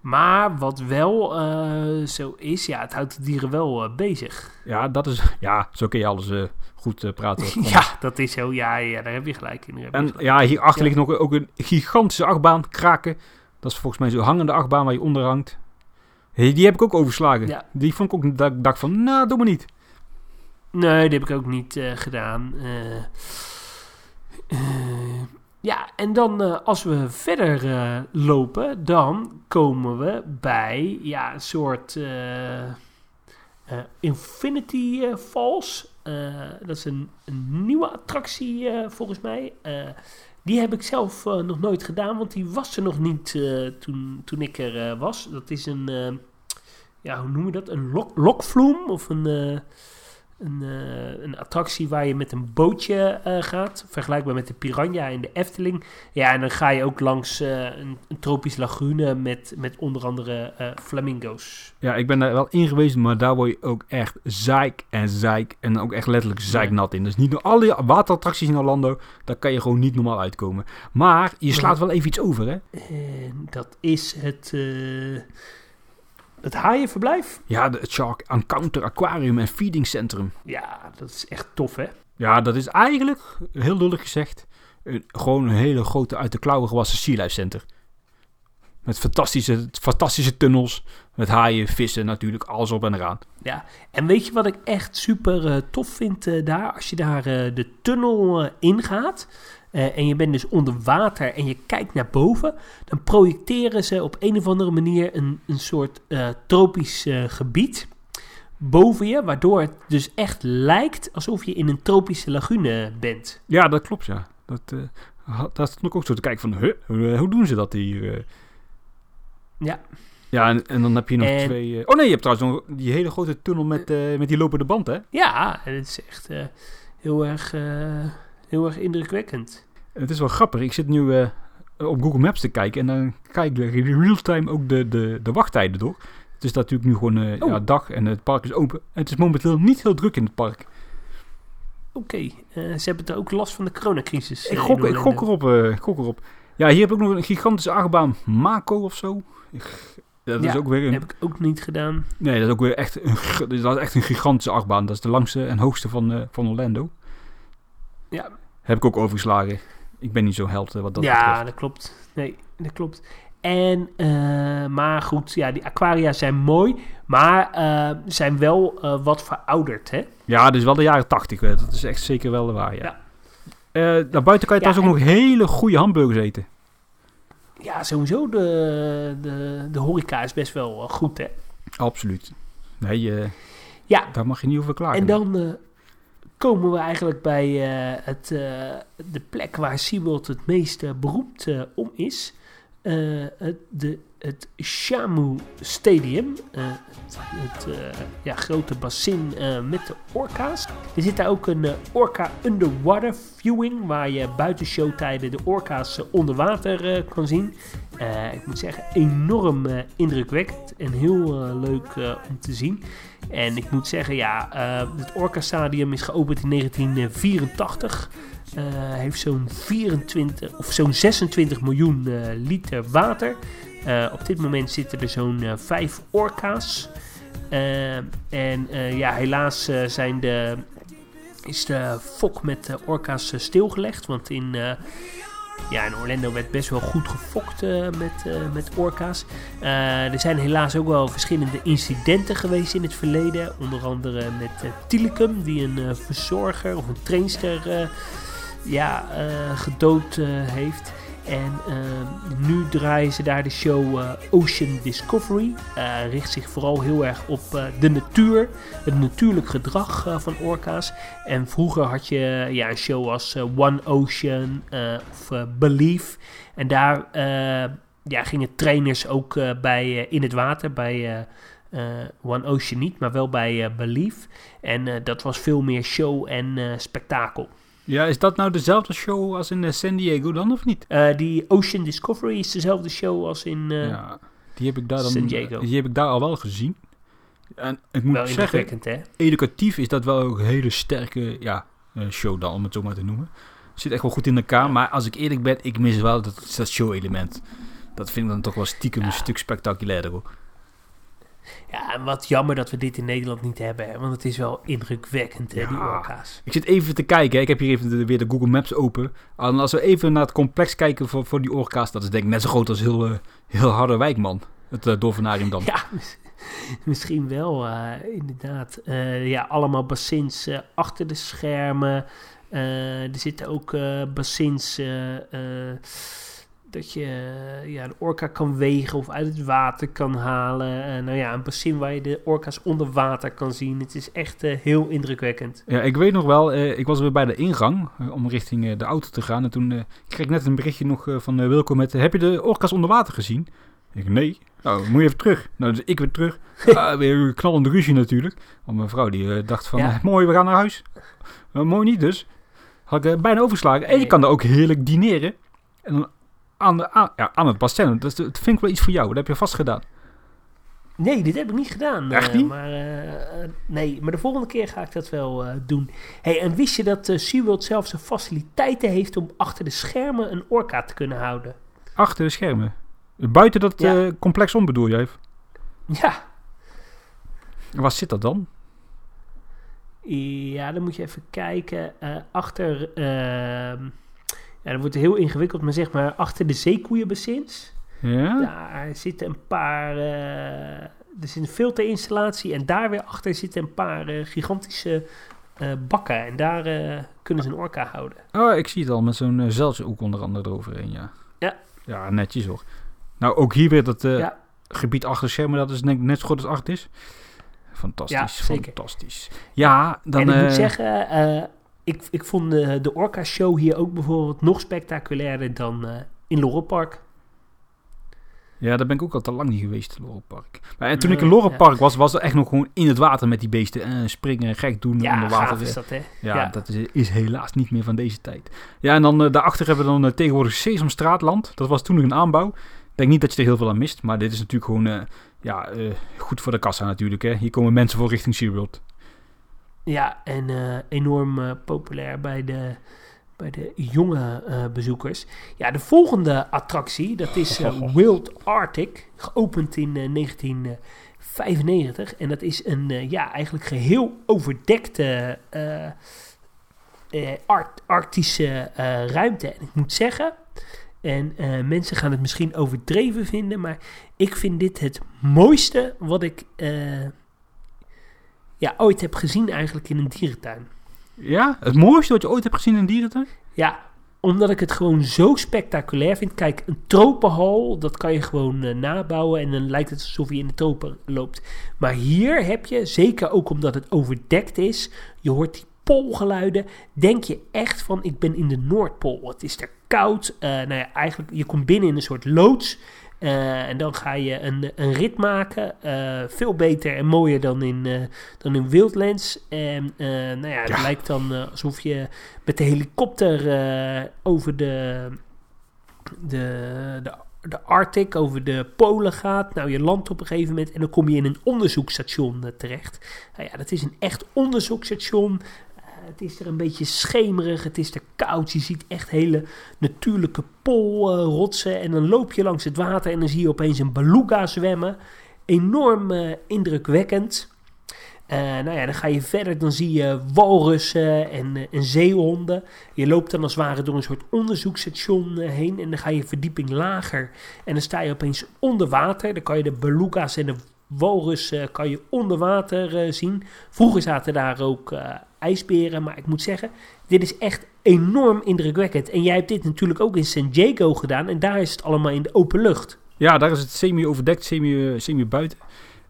Maar wat wel eh, zo is, ja, het houdt de dieren wel eh, bezig. Ja, dat is, ja, zo kun je alles eh, goed praten. ja, dat is zo. Ja, ja, daar heb je gelijk in. En gelijk. ja, hierachter Ja. ligt nog ook een gigantische achtbaan, Kraken. Dat is volgens mij zo'n hangende achtbaan waar je onder hangt. Hey, die heb ik ook overslagen. Ja. Die vond ik ook, dat ik dacht van, nou, doe maar niet. Nee, dat heb ik ook niet gedaan. Eh, ja, en dan eh, als we verder eh, lopen, dan komen we bij ja, een soort eh, Infinity Falls. Dat is een, een nieuwe attractie volgens mij. Die heb ik zelf nog nooit gedaan, want die was er nog niet toen, toen ik er was. Dat is een, ja, hoe noem je dat? Een lok, lokvloem of een... een, eh, een attractie waar je met een bootje eh, gaat. Vergelijkbaar met de Piranha in de Efteling. Ja, en dan ga je ook langs eh, een, een tropisch lagune met, met onder andere flamingo's. Ja, ik ben daar wel in geweest, maar daar word je ook echt zeik en zeik. En ook echt letterlijk zeiknat in. Dus niet door alle waterattracties in Orlando, daar kan je gewoon niet normaal uitkomen. Maar je slaat wel even iets over, hè? En dat is het, het haaienverblijf. Ja, de het Shark Encounter Aquarium en Feeding Centrum. Ja, dat is echt tof, hè? Ja, dat is eigenlijk, heel lullig gezegd, een, gewoon een hele grote uit de klauwen gewassen Sea Life Center. Met fantastische, fantastische tunnels, met haaien, vissen natuurlijk, alles op en eraan. Ja, en weet je wat ik echt super eh, tof vind eh, daar? Als je daar eh, de tunnel ingaat eh, en je bent dus onder water en je kijkt naar boven, dan projecteren ze op een of andere manier een, een soort eh, tropisch eh, gebied boven je, waardoor het dus echt lijkt alsof je in een tropische lagune bent. Ja, dat klopt, ja. Dat, daar stond ik ook zo te kijken van, huh, hoe, hoe doen ze dat hier? Ja, Ja, en, en dan heb je nog En- twee... oh nee, je hebt trouwens nog die hele grote tunnel met, met die lopende band, hè? ja en het is echt heel, erg, heel erg indrukwekkend. Het is wel grappig. Ik zit nu eh, op Google Maps te kijken en dan kijk ik in real-time ook de, de, de wachttijden door. Het is natuurlijk nu gewoon eh, Oh. ja, dag en het park is open. En het is momenteel niet heel druk in het park. Oké, eh, ze hebben er ook last van de coronacrisis. Ik gok, ik erop. ik gok erop. Ja, hier heb ik ook nog een gigantische achtbaan. Mako of zo. Dat is ook weer een... heb ik ook niet gedaan. Nee, dat is ook weer echt een, dat is echt een gigantische achtbaan. Dat is de langste en hoogste van, van Orlando. Ja, Heb ik ook overgeslagen. Ik ben niet zo held eh, wat dat ja betreft. dat klopt. Nee, dat klopt. En, eh, maar goed, ja, die aquaria zijn mooi, maar eh, zijn wel wat verouderd, hè? Ja, is wel de jaren tachtig. Dat is echt zeker wel waar, ja. Ja. Daarbuiten kan je Ja, trouwens ook nog hele goede hamburgers eten. Ja, sowieso, de, de, de horeca is best wel goed, hè? Absoluut. Nee, Ja, daar mag je niet over klagen. en dan komen we eigenlijk bij eh, het, eh, de plek waar SeaWorld het meest eh, beroemd om is. Het, de, het Shamu Stadium. Het eh, ja, grote bassin eh, met de orka's. Er zit daar ook een eh, orca underwater viewing. Waar je buiten showtijden de orka's onder water kan zien. Ik moet zeggen, enorm indrukwekkend en heel leuk om te zien. En ik moet zeggen, ja, het Orca Stadium is geopend in 1984. Eh, heeft zo'n 24 of zo'n 26 miljoen liter water. Eh, op dit moment zitten er zo'n eh, vijf orka's. Eh, en ja, helaas zijn de, is de fok met de orka's stilgelegd. Want in, ja, in Orlando werd best wel goed gefokt met, met orka's. Er zijn helaas ook wel verschillende incidenten geweest in het verleden. Onder andere met Tilikum, die een verzorger of een trainster ja, gedood heeft. En eh, nu draaien ze daar de show eh, Ocean Discovery. Eh, richt zich vooral heel erg op eh, de natuur, het natuurlijk gedrag van orka's. En vroeger had je ja, een show als One Ocean of Believe. En daar ja, gingen trainers ook bij in het water, bij One Ocean niet, maar wel bij eh, Believe. En dat was veel meer show en spektakel. Ja, is dat nou dezelfde show als in eh, San Diego dan, of niet? Eh, die Ocean Discovery is dezelfde show als in... eh, ja, die heb ik daar dan... San Diego. Die heb ik daar al wel gezien. En ik moet wel zeggen, hè? educatief is dat wel ook een hele sterke ja, show dan, om het zo maar te noemen. Zit echt wel goed in elkaar, maar als ik eerlijk ben, ik mis wel dat, dat show-element. Dat vind ik dan toch wel stiekem een stuk spectaculairder. hoor. Ja, en wat jammer dat we dit in Nederland niet hebben, hè? Want het is wel indrukwekkend, hè, die orka's. Ik zit even te kijken, hè. ik heb hier even de, weer de Google Maps open. En als we even naar het complex kijken voor, voor die orka's, dat is denk ik net zo groot als heel, eh, heel Harderwijk, man. Het uh, Dolfinarium dan. Ja, mis- misschien wel, eh, inderdaad. Ja, allemaal bassins achter de schermen. Er zitten ook bassins dat je ja, de orka kan wegen of uit het water kan halen. Eh, nou ja, een bassin waar je de orka's onder water kan zien. Het is echt eh, heel indrukwekkend. Ja, ik weet nog wel, eh, ik was weer bij de ingang om richting de auto te gaan. En toen kreeg ik net een berichtje nog van Wilco met... heb je de orka's onder water gezien? Ik nee. Nou, moet je even terug. Nou, dus ik weer terug. Ah, weer een knallende ruzie natuurlijk. Want mijn vrouw die dacht van, Ja. mooi, we gaan naar huis. Mooi niet dus. Had ik bijna overgeslagen. En je kan daar ook heerlijk dineren. En dan aan, de, aan, ja, aan het bassin. Dat, vind ik wel iets voor jou. Dat heb je vast gedaan. Nee, dit heb ik niet gedaan. Echt eh, niet? maar, eh, nee, maar de volgende keer ga ik dat wel eh, doen. Hey, en wist je dat SeaWorld zelfs de faciliteiten heeft om achter de schermen een orka te kunnen houden? Achter de schermen. Buiten dat Ja. complex om bedoel jij? Ja. En Waar zit dat dan? Ja, dan moet je even kijken. achter, ehm ja, dat wordt heel ingewikkeld, maar zeg maar achter de zeekoeienbassins. Ja? Daar zitten een paar, eh, er zit een filterinstallatie en daar weer achter zitten een paar eh, gigantische eh, bakken. En daar kunnen ze een orka houden. Oh, ik zie het al. Met zo'n zeiltje ook onder andere eroverheen, ja. Ja. Ja, netjes hoor. Nou, ook hier weer dat Ja. gebied achter schermen. Dat is denk ik net zo goed als acht is. Fantastisch, Ja, fantastisch. Ja, dan... en ik moet zeggen, ik, ik vond de, de orka show hier ook bijvoorbeeld nog spectaculairder dan eh, in Lorelpark. Ja, daar ben ik ook al te lang niet geweest, Lorelpark. Maar en toen ik in Lorelpark was, was er echt nog gewoon in het water met die beesten. Eh, springen, gek doen, Ja, onder water. is dat hè. Ja, Ja. dat is, is helaas niet meer van deze tijd. Ja, en dan eh, daarachter hebben we dan eh, tegenwoordig Sesamstraatland. Dat was toen nog een aanbouw. Ik denk niet dat je er heel veel aan mist, maar dit is natuurlijk gewoon ja, goed voor de kassa natuurlijk. Hè. Hier komen mensen voor richting SeaWorld. Ja, en eh, enorm eh, populair bij de, bij de jonge eh, bezoekers. Ja, de volgende attractie, dat is Wild Arctic, geopend in eh, 1995. En dat is een, ja, eigenlijk geheel overdekte Art- Arctische ruimte. En ik moet zeggen, en mensen gaan het misschien overdreven vinden, maar ik vind dit het mooiste wat ik... ja, ooit heb gezien eigenlijk in een dierentuin. Ja, het mooiste wat je ooit hebt gezien in een dierentuin? Ja, omdat ik het gewoon zo spectaculair vind. Kijk, een tropenhal, dat kan je gewoon eh, nabouwen en dan lijkt het alsof je in de tropen loopt. Maar hier heb je, zeker ook omdat het overdekt is, je hoort die poolgeluiden, denk je echt van ik ben in de Noordpool. Het is er koud. Eh, nou ja, eigenlijk, je komt binnen in een soort loods. Eh, en dan ga je een, een rit maken. eh, veel beter en mooier dan in, eh, dan in Wildlands. En nou ja, het Ja. lijkt dan alsof je met de helikopter over de, de, de, de Arctic, over de Polen gaat. Nou, je landt op een gegeven moment en dan kom je in een onderzoeksstation eh, terecht. Nou ja, dat is een echt onderzoeksstation. Het is er een beetje schemerig, het is er koud. Je ziet echt hele natuurlijke polrotsen. en dan loop je langs het water en dan zie je opeens een beluga zwemmen. Enorm eh, indrukwekkend. Eh, nou ja, dan ga je verder, dan zie je walrussen en, en zeehonden. Je loopt dan als het ware door een soort onderzoeksstation eh, heen en dan ga je verdieping lager. En dan sta je opeens onder water. Dan kan je de beluga's en de walrussen kan je onder water eh, zien. Vroeger zaten daar ook eh, ijsberen, maar ik moet zeggen, dit is echt enorm indrukwekkend. En jij hebt dit natuurlijk ook in San Diego gedaan en daar is het allemaal in de open lucht. Ja, daar is het semi-overdekt, semi, eh, semi-buiten.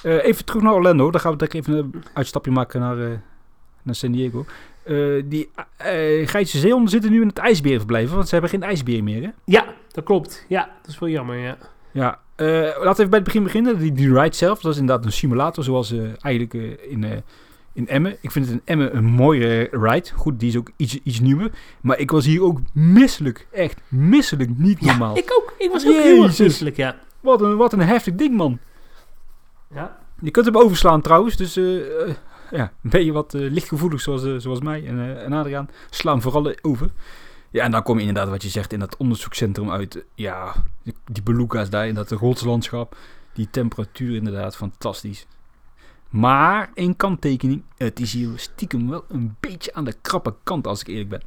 Eh, even terug naar Orlando. Dan gaan we direct even een uitstapje maken naar, eh, naar San Diego. Eh, die eh Grijze zeehonden zitten nu in het ijsberenverblijf, want ze hebben geen ijsbeer meer, hè? Ja, dat klopt. Ja, dat is wel jammer, ja. Ja, eh, laten we even bij het begin beginnen. Die, die ride zelf, dat is inderdaad een simulator, zoals eh, eigenlijk eh, in, eh, in Emmen. Ik vind het in Emmen een mooie ride. Goed, die is ook iets, iets nieuwer. Maar ik was hier ook misselijk. Echt misselijk, niet normaal. Ik ook. Ik was ook heel erg misselijk, ja. Wat, een, wat een heftig ding, man. Ja, Je kunt hem overslaan trouwens, dus eh, eh, ja, ben je wat eh, lichtgevoelig zoals, eh, zoals mij en, eh, en Adriaan, sla hem vooral over. Ja, en dan kom je inderdaad wat je zegt in dat onderzoekscentrum uit. Ja, die, beluga's daar in dat rotslandschap. Die temperatuur inderdaad fantastisch. Maar één kanttekening, het is hier stiekem wel een beetje aan de krappe kant als ik eerlijk ben.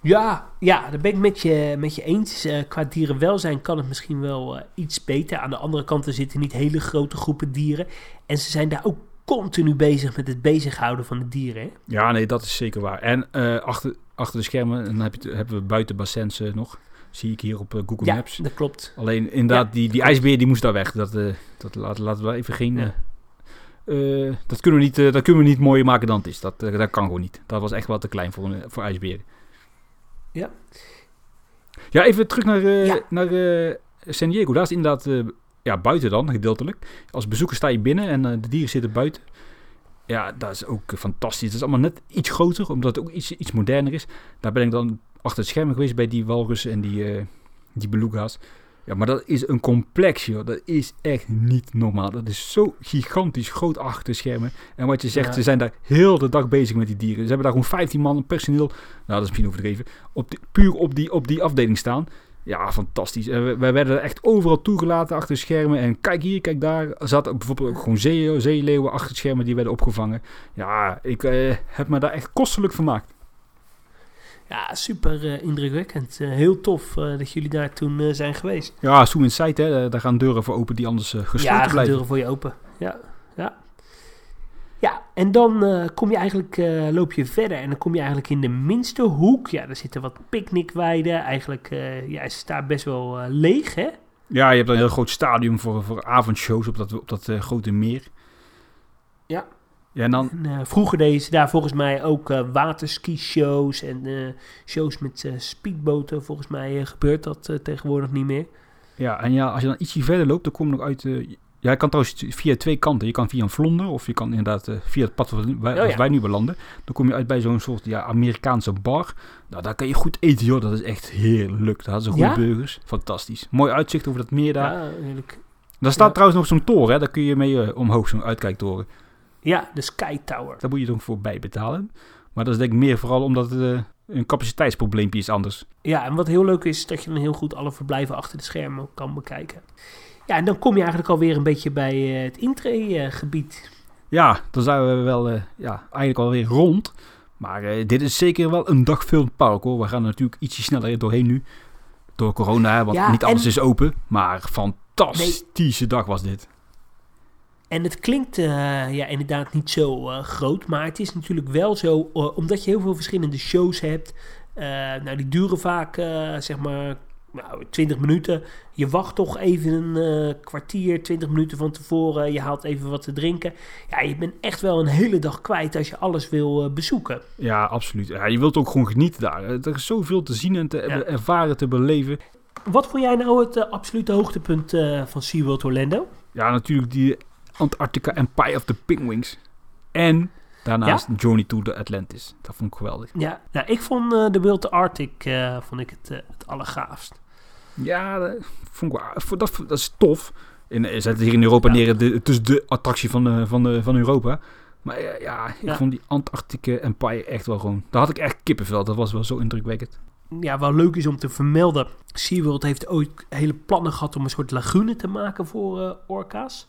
ja, ja dat ben ik met je, met je eens. Eh, qua dierenwelzijn kan het misschien wel eh, iets beter. Aan de andere kant er zitten niet hele grote groepen dieren. En ze zijn daar ook continu bezig met het bezighouden van de dieren. Hè? Ja, nee, dat is zeker waar. En eh, achter, achter de schermen dan heb je, hebben we buiten bassins eh, nog. Zie ik hier op eh, Google Ja, Maps. dat klopt. Alleen inderdaad, Ja, die, die ijsbeer die moest daar weg. Dat, dat laten, laten we even geen... Ja. dat, kunnen we niet, dat kunnen we niet mooier maken dan het is. Dat, dat kan gewoon niet. Dat was echt wel te klein voor, voor ijsberen. Ja. Ja, even terug naar, naar San Diego, daar is inderdaad ja, buiten dan, gedeeltelijk. Als bezoeker sta je binnen en eh, de dieren zitten buiten. Ja, dat is ook eh, fantastisch. Het is allemaal net iets groter, omdat het ook iets, iets moderner is. Daar ben ik dan achter het scherm geweest bij die walrussen en die, eh die beluga's. Ja, maar dat is een complex, joh. Dat is echt niet normaal. Dat is zo gigantisch groot achter de schermen. En wat je zegt, Ja. ze zijn daar heel de dag bezig met die dieren. Ze hebben daar gewoon 15 man personeel, nou dat is misschien overdreven, op die, puur op die, op die afdeling staan. Ja, fantastisch. We- wij werden echt overal toegelaten achter de schermen. En kijk hier, kijk daar. Er zaten bijvoorbeeld ook gewoon zee, zeeleeuwen achter schermen die werden opgevangen. Ja, ik eh, heb me daar echt kostelijk vermaakt. Ja, super eh, indrukwekkend. Eh, heel tof eh, dat jullie daar toen eh, zijn geweest. Ja, Zoom Insight, hè, daar gaan deuren voor open die anders eh, gesloten ja, gaan blijven. deuren voor je open. Ja, ja. En dan eh, kom je eigenlijk, eh, loop je verder en dan kom je eigenlijk in de minste hoek. Ja, daar zitten wat picknickweiden. Eigenlijk, eh ja, is het daar best wel leeg, hè? Ja, je hebt een heel groot stadium voor, voor avondshows op dat, op dat grote meer. Ja. Ja, en dan, En, vroeger deden ze daar volgens mij ook waterski-shows en shows met speedboten. Volgens mij gebeurt dat tegenwoordig niet meer. ja, en ja, als je dan ietsje verder loopt, dan kom je nog uit... eh, ja, je kan trouwens via twee kanten. Je kan via een vlonder of je kan inderdaad eh, via het pad waar wij, Oh, ja. wij nu belanden. Dan kom je uit bij zo'n soort ja, Amerikaanse bar. Nou, daar kan je goed eten, joh. Dat is echt heerlijk. Daar hadden ze goede Ja? burgers. Fantastisch. Mooi uitzicht over dat meer daar. Ja, heerlijk. Daar staat Ja. trouwens nog zo'n toren, hè. Daar kun je mee eh, omhoog, zo'n uitkijktoren. Ja, de Sky Tower. Daar moet je dan voor bij betalen. Maar dat is denk ik meer vooral omdat het eh, een capaciteitsprobleempje is anders. Ja, en wat heel leuk is, dat je dan heel goed alle verblijven achter de schermen kan bekijken. Ja, en dan kom je eigenlijk alweer een beetje bij eh, het intree-gebied. Ja, dan zijn we wel eh, ja, eigenlijk alweer rond. Maar eh, dit is zeker wel een dagfilm park hoor. We gaan er natuurlijk ietsje sneller doorheen nu. Door corona, want Ja, niet alles en- is open. Maar fantastische dag was dit. En het klinkt ja, inderdaad niet zo groot, maar het is natuurlijk wel zo, omdat je heel veel verschillende shows hebt. nou, die duren vaak, zeg maar, nou, 20 minuten. Je wacht toch even een eh, kwartier, 20 minuten van tevoren. Je haalt even wat te drinken. Ja, je bent echt wel een hele dag kwijt als je alles wil eh, bezoeken. Ja, absoluut. Ja, je wilt ook gewoon genieten daar. Eh, Er is zoveel te zien en te Ja. ervaren, te beleven. Wat vond jij nou het absolute hoogtepunt van SeaWorld Orlando? Ja, natuurlijk die Antarctica Empire of the Penguins. En daarnaast Journey to the Atlantis. Dat vond ik geweldig. Ja, nou, ik vond de World Arctic vond ik het, het allergaafst. Ja, dat, vond ik, wel- dat, dat is tof. En eh, zet het hier in Europa Ja. neer. de- Het is de attractie van, de, van, de, van Europa. Maar eh, ja, ik Ja. vond die Antarctica Empire echt wel gewoon... Daar had ik echt kippenvel. Dat was wel zo indrukwekkend. Ja, wel leuk is om te vermelden. SeaWorld heeft ooit hele plannen gehad om een soort lagune te maken voor eh, orka's.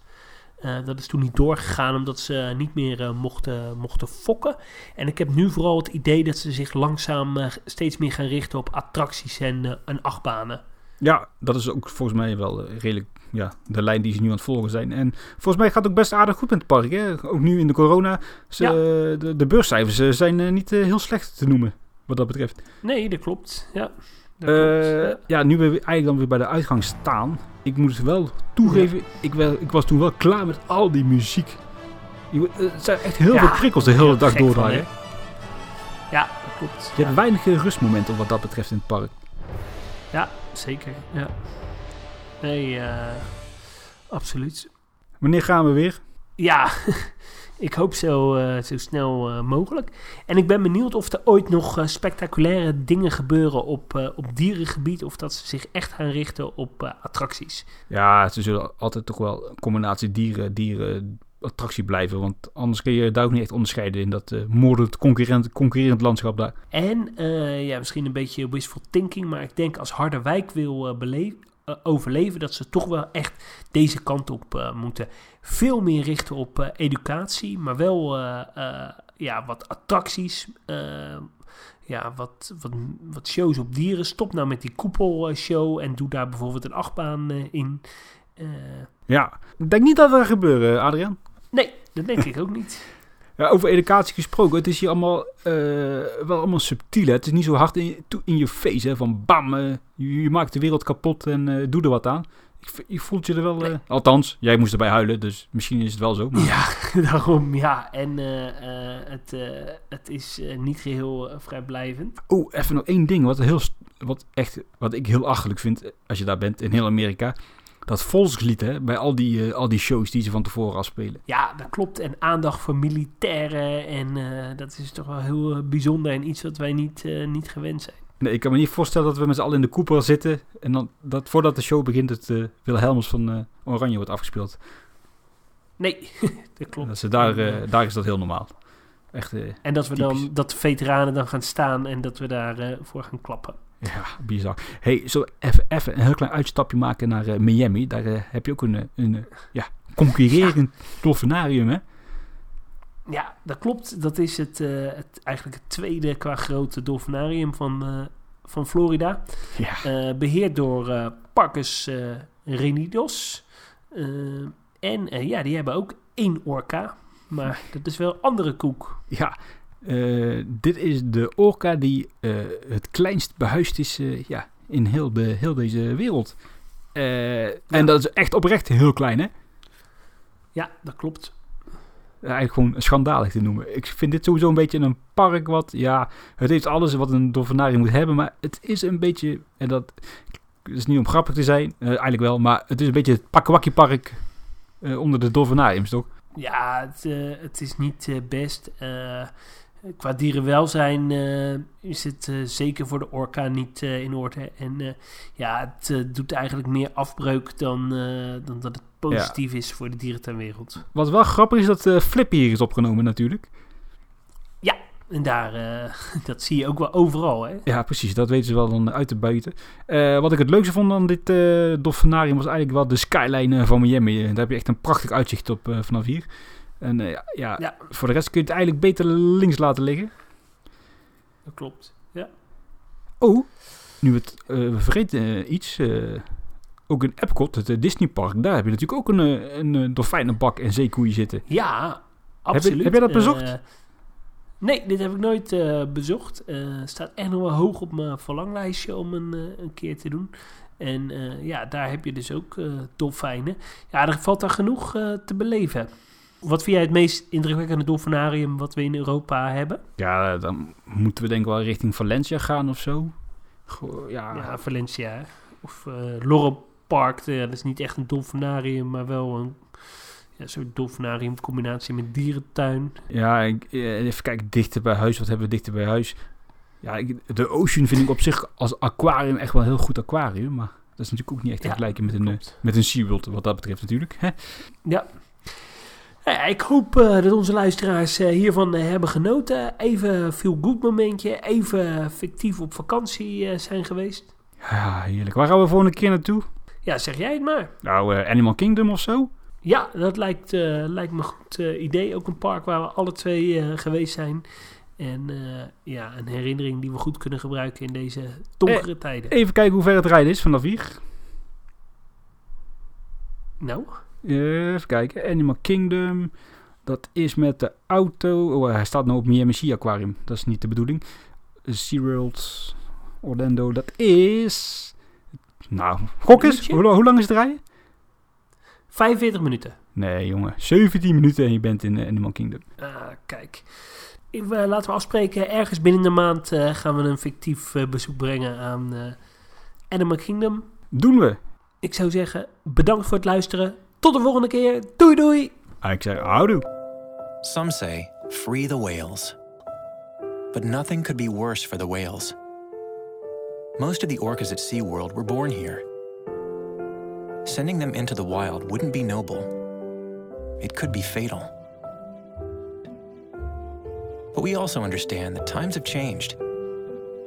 Eh, dat is toen niet doorgegaan omdat ze niet meer eh, mochten, mochten fokken. En ik heb nu vooral het idee dat ze zich langzaam eh, steeds meer gaan richten op attracties en, eh, en achtbanen. Ja, dat is ook volgens mij wel eh, redelijk ja, de lijn die ze nu aan het volgen zijn. En volgens mij gaat het ook best aardig goed met het park. Hè? Ook nu in de corona. Ze, Ja. de, de beurscijfers eh, zijn eh, niet eh, heel slecht te noemen. Wat dat betreft. Nee, dat klopt. Ja, Eh, klopt. ja, nu we eigenlijk dan weer bij de uitgang staan. Ik moet het wel toegeven, ik, wel, ik was toen wel klaar met al die muziek. Eh, het zijn echt heel Ja, veel prikkels de hele dag door daar. Ja, dat klopt. Je hebt weinig eh, rustmomenten wat dat betreft in het park. Ja, zeker. Ja. Nee, eh, absoluut. Wanneer gaan we weer? Ja, ik hoop zo, eh, zo snel eh, mogelijk. En ik ben benieuwd of er ooit nog spectaculaire dingen gebeuren op, eh, op dierengebied. Of dat ze zich echt gaan richten op eh, attracties. Ja, ze zullen altijd toch wel een combinatie dieren, dieren attractie blijven. Want anders kun je daar ook niet echt onderscheiden in dat eh moordend concurrent, concurrerend landschap daar. En eh, ja, misschien een beetje wishful thinking. Maar ik denk als Harderwijk wil eh, beleven, overleven, dat ze toch wel echt deze kant op moeten. Veel meer richten op educatie, maar wel ja, wat attracties. ja, wat, wat, wat shows op dieren. Stop nou met die koepelshow en doe daar bijvoorbeeld een achtbaan in. Ja, ik denk niet dat dat gaat gebeuren, Adriaan. Nee, dat denk ik ook niet. Ja, over educatie gesproken, het is hier allemaal eh, wel allemaal subtiel. Hè? Het is niet zo hard in, je- in je face, hè? van bam, eh, je, je maakt de wereld kapot en eh, doe er wat aan. Ik, je voelt je er wel... althans, jij moest erbij huilen, dus misschien is het wel zo. maar- Ja, daarom ja. En het, het is niet geheel eh, vrijblijvend. Oh, even nog één ding. Wat, heel, wat, echt, wat ik heel achterlijk vind als je daar bent in heel Amerika. Dat volkslied hè, bij al die, eh, al die shows die ze van tevoren afspelen. Ja, dat klopt. En aandacht voor militairen. En eh, dat is toch wel heel eh, bijzonder en iets wat wij niet, niet gewend zijn. Nee, ik kan me niet voorstellen dat we met z'n allen in de Cooper zitten. En dan dat voordat de show begint het Wilhelmus van Oranje wordt afgespeeld. Nee, dat klopt. Dat ze daar, daar is dat heel normaal. Echt, En dat we Typisch. dan, dat de veteranen dan gaan staan en dat we daarvoor voor gaan klappen. Ja, bizar. Hey, zullen we even, even een heel klein uitstapje maken naar eh, Miami? Daar eh, heb je ook een, eh, een ja, concurrerend dolfinarium, hè? Ja, dat klopt. Dat is het, het, eigenlijk het tweede qua grootte dolfinarium van, van Florida. Ja. Eh, beheerd door eh, Renidos. En ja, die hebben ook één orka. Maar dat is wel andere koek. Ja, eh, dit is de orka die eh, het kleinst behuisd is eh, ja, in heel, de, heel deze wereld. En dat is echt oprecht heel klein, hè? Ja, dat klopt. Eigenlijk gewoon schandalig te noemen. Ik vind dit sowieso een beetje een park wat, ja, het heeft alles wat een dolfinarium moet hebben, maar het is een beetje, en dat is niet om grappig te zijn, eigenlijk wel, maar het is een beetje het Pakwakkie park onder de dolfinariums, toch? Ja, het, het is niet best. Qua dierenwelzijn eh, is het eh, zeker voor de orka niet eh, in orde. En ja, het doet eigenlijk meer afbreuk dan, dan dat het positief is voor de dierentuinwereld. Wat wel grappig is dat Flip hier is opgenomen natuurlijk. En daar, dat zie je ook wel overal, hè? Ja, precies. Dat weten ze wel dan uit te buiten. Wat ik het leukste vond aan dit dolfinarium was eigenlijk wel de skyline van Miami. Daar heb je echt een prachtig uitzicht op vanaf hier. En eh, ja, ja, Ja. voor de rest kun je het eigenlijk beter links laten liggen. Dat klopt. Ja. Oh, nu het, eh, we vergeten eh, iets. ook in Epcot, het Disneypark, daar heb je natuurlijk ook een, een, dolfijnenbak en zeekoeien zitten. Ja, absoluut. heb jij dat bezocht? Nee, dit heb ik nooit bezocht. Eh staat echt nog wel hoog op mijn verlanglijstje om een, een keer te doen. En ja, daar heb je dus ook dolfijnen. Ja, er valt daar genoeg te beleven. Wat vind jij het meest indrukwekkende dolfinarium wat we in Europa hebben? Ja, dan moeten we denk ik wel richting Valencia gaan of zo. Goh, ja, Ja, Valencia. Of Lorel Park. eh, dat is niet echt een dolfinarium, maar wel een ja, soort dolfinarium combinatie met dierentuin. Ja, ik, eh, even kijken, dichter bij huis. Wat hebben we dichter bij huis? Ja, ik, de Ocean vind ik op zich als aquarium echt wel een heel goed aquarium. Maar dat is natuurlijk ook niet echt te Ja, vergelijken met een, Klopt. met een SeaWorld, wat dat betreft natuurlijk. Hè? Ja. Ja, ik hoop eh, dat onze luisteraars eh, hiervan eh, hebben genoten. Even veel goed momentje. Even fictief op vakantie zijn geweest. Ja, heerlijk. Waar gaan we volgende keer naartoe? Ja, zeg jij het maar. Nou, Animal Kingdom of zo? Ja, dat lijkt, lijkt me een goed idee. Ook een park waar we alle twee geweest zijn. En ja, een herinnering die we goed kunnen gebruiken in deze donkere tijden. Even kijken hoe ver het rijden is vanaf hier. Nou, even kijken. Animal Kingdom. Dat is met de auto. Oh, hij staat nou op Miami Sea Aquarium. Dat is niet de bedoeling. SeaWorld Orlando. Dat is... Nou, gok eens. Hoe, hoe lang is het rijden? 45 minuten. Nee, jongen. 17 minuten en je bent in eh, Animal Kingdom. Ah, kijk. Ik, eh, laten we afspreken, ergens binnen de maand eh, gaan we een fictief eh, bezoek brengen aan eh, Animal Kingdom. Doen we. Ik zou zeggen, bedankt voor het luisteren. Tot de volgende keer. Doei doei! Ah, ik zeg, houdoe. Some say, free the whales. But nothing could be worse for the whales. Most of the orcas at SeaWorld were born here. Sending them into the wild wouldn't be noble. It could be fatal. But we also understand that times have changed.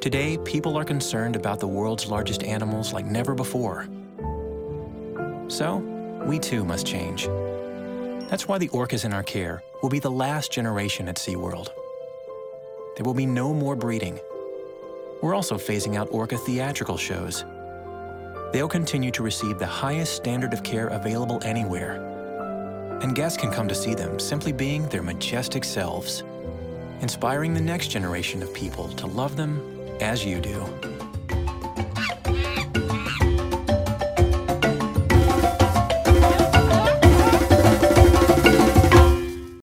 Today, people are concerned about the world's largest animals like never before. So, we too must change. That's why the orcas in our care will be the last generation at SeaWorld. There will be no more breeding. We're also phasing out orca theatrical shows. They'll continue to receive the highest standard of care available anywhere. And guests can come to see them simply being their majestic selves, inspiring the next generation of people to love them as you do.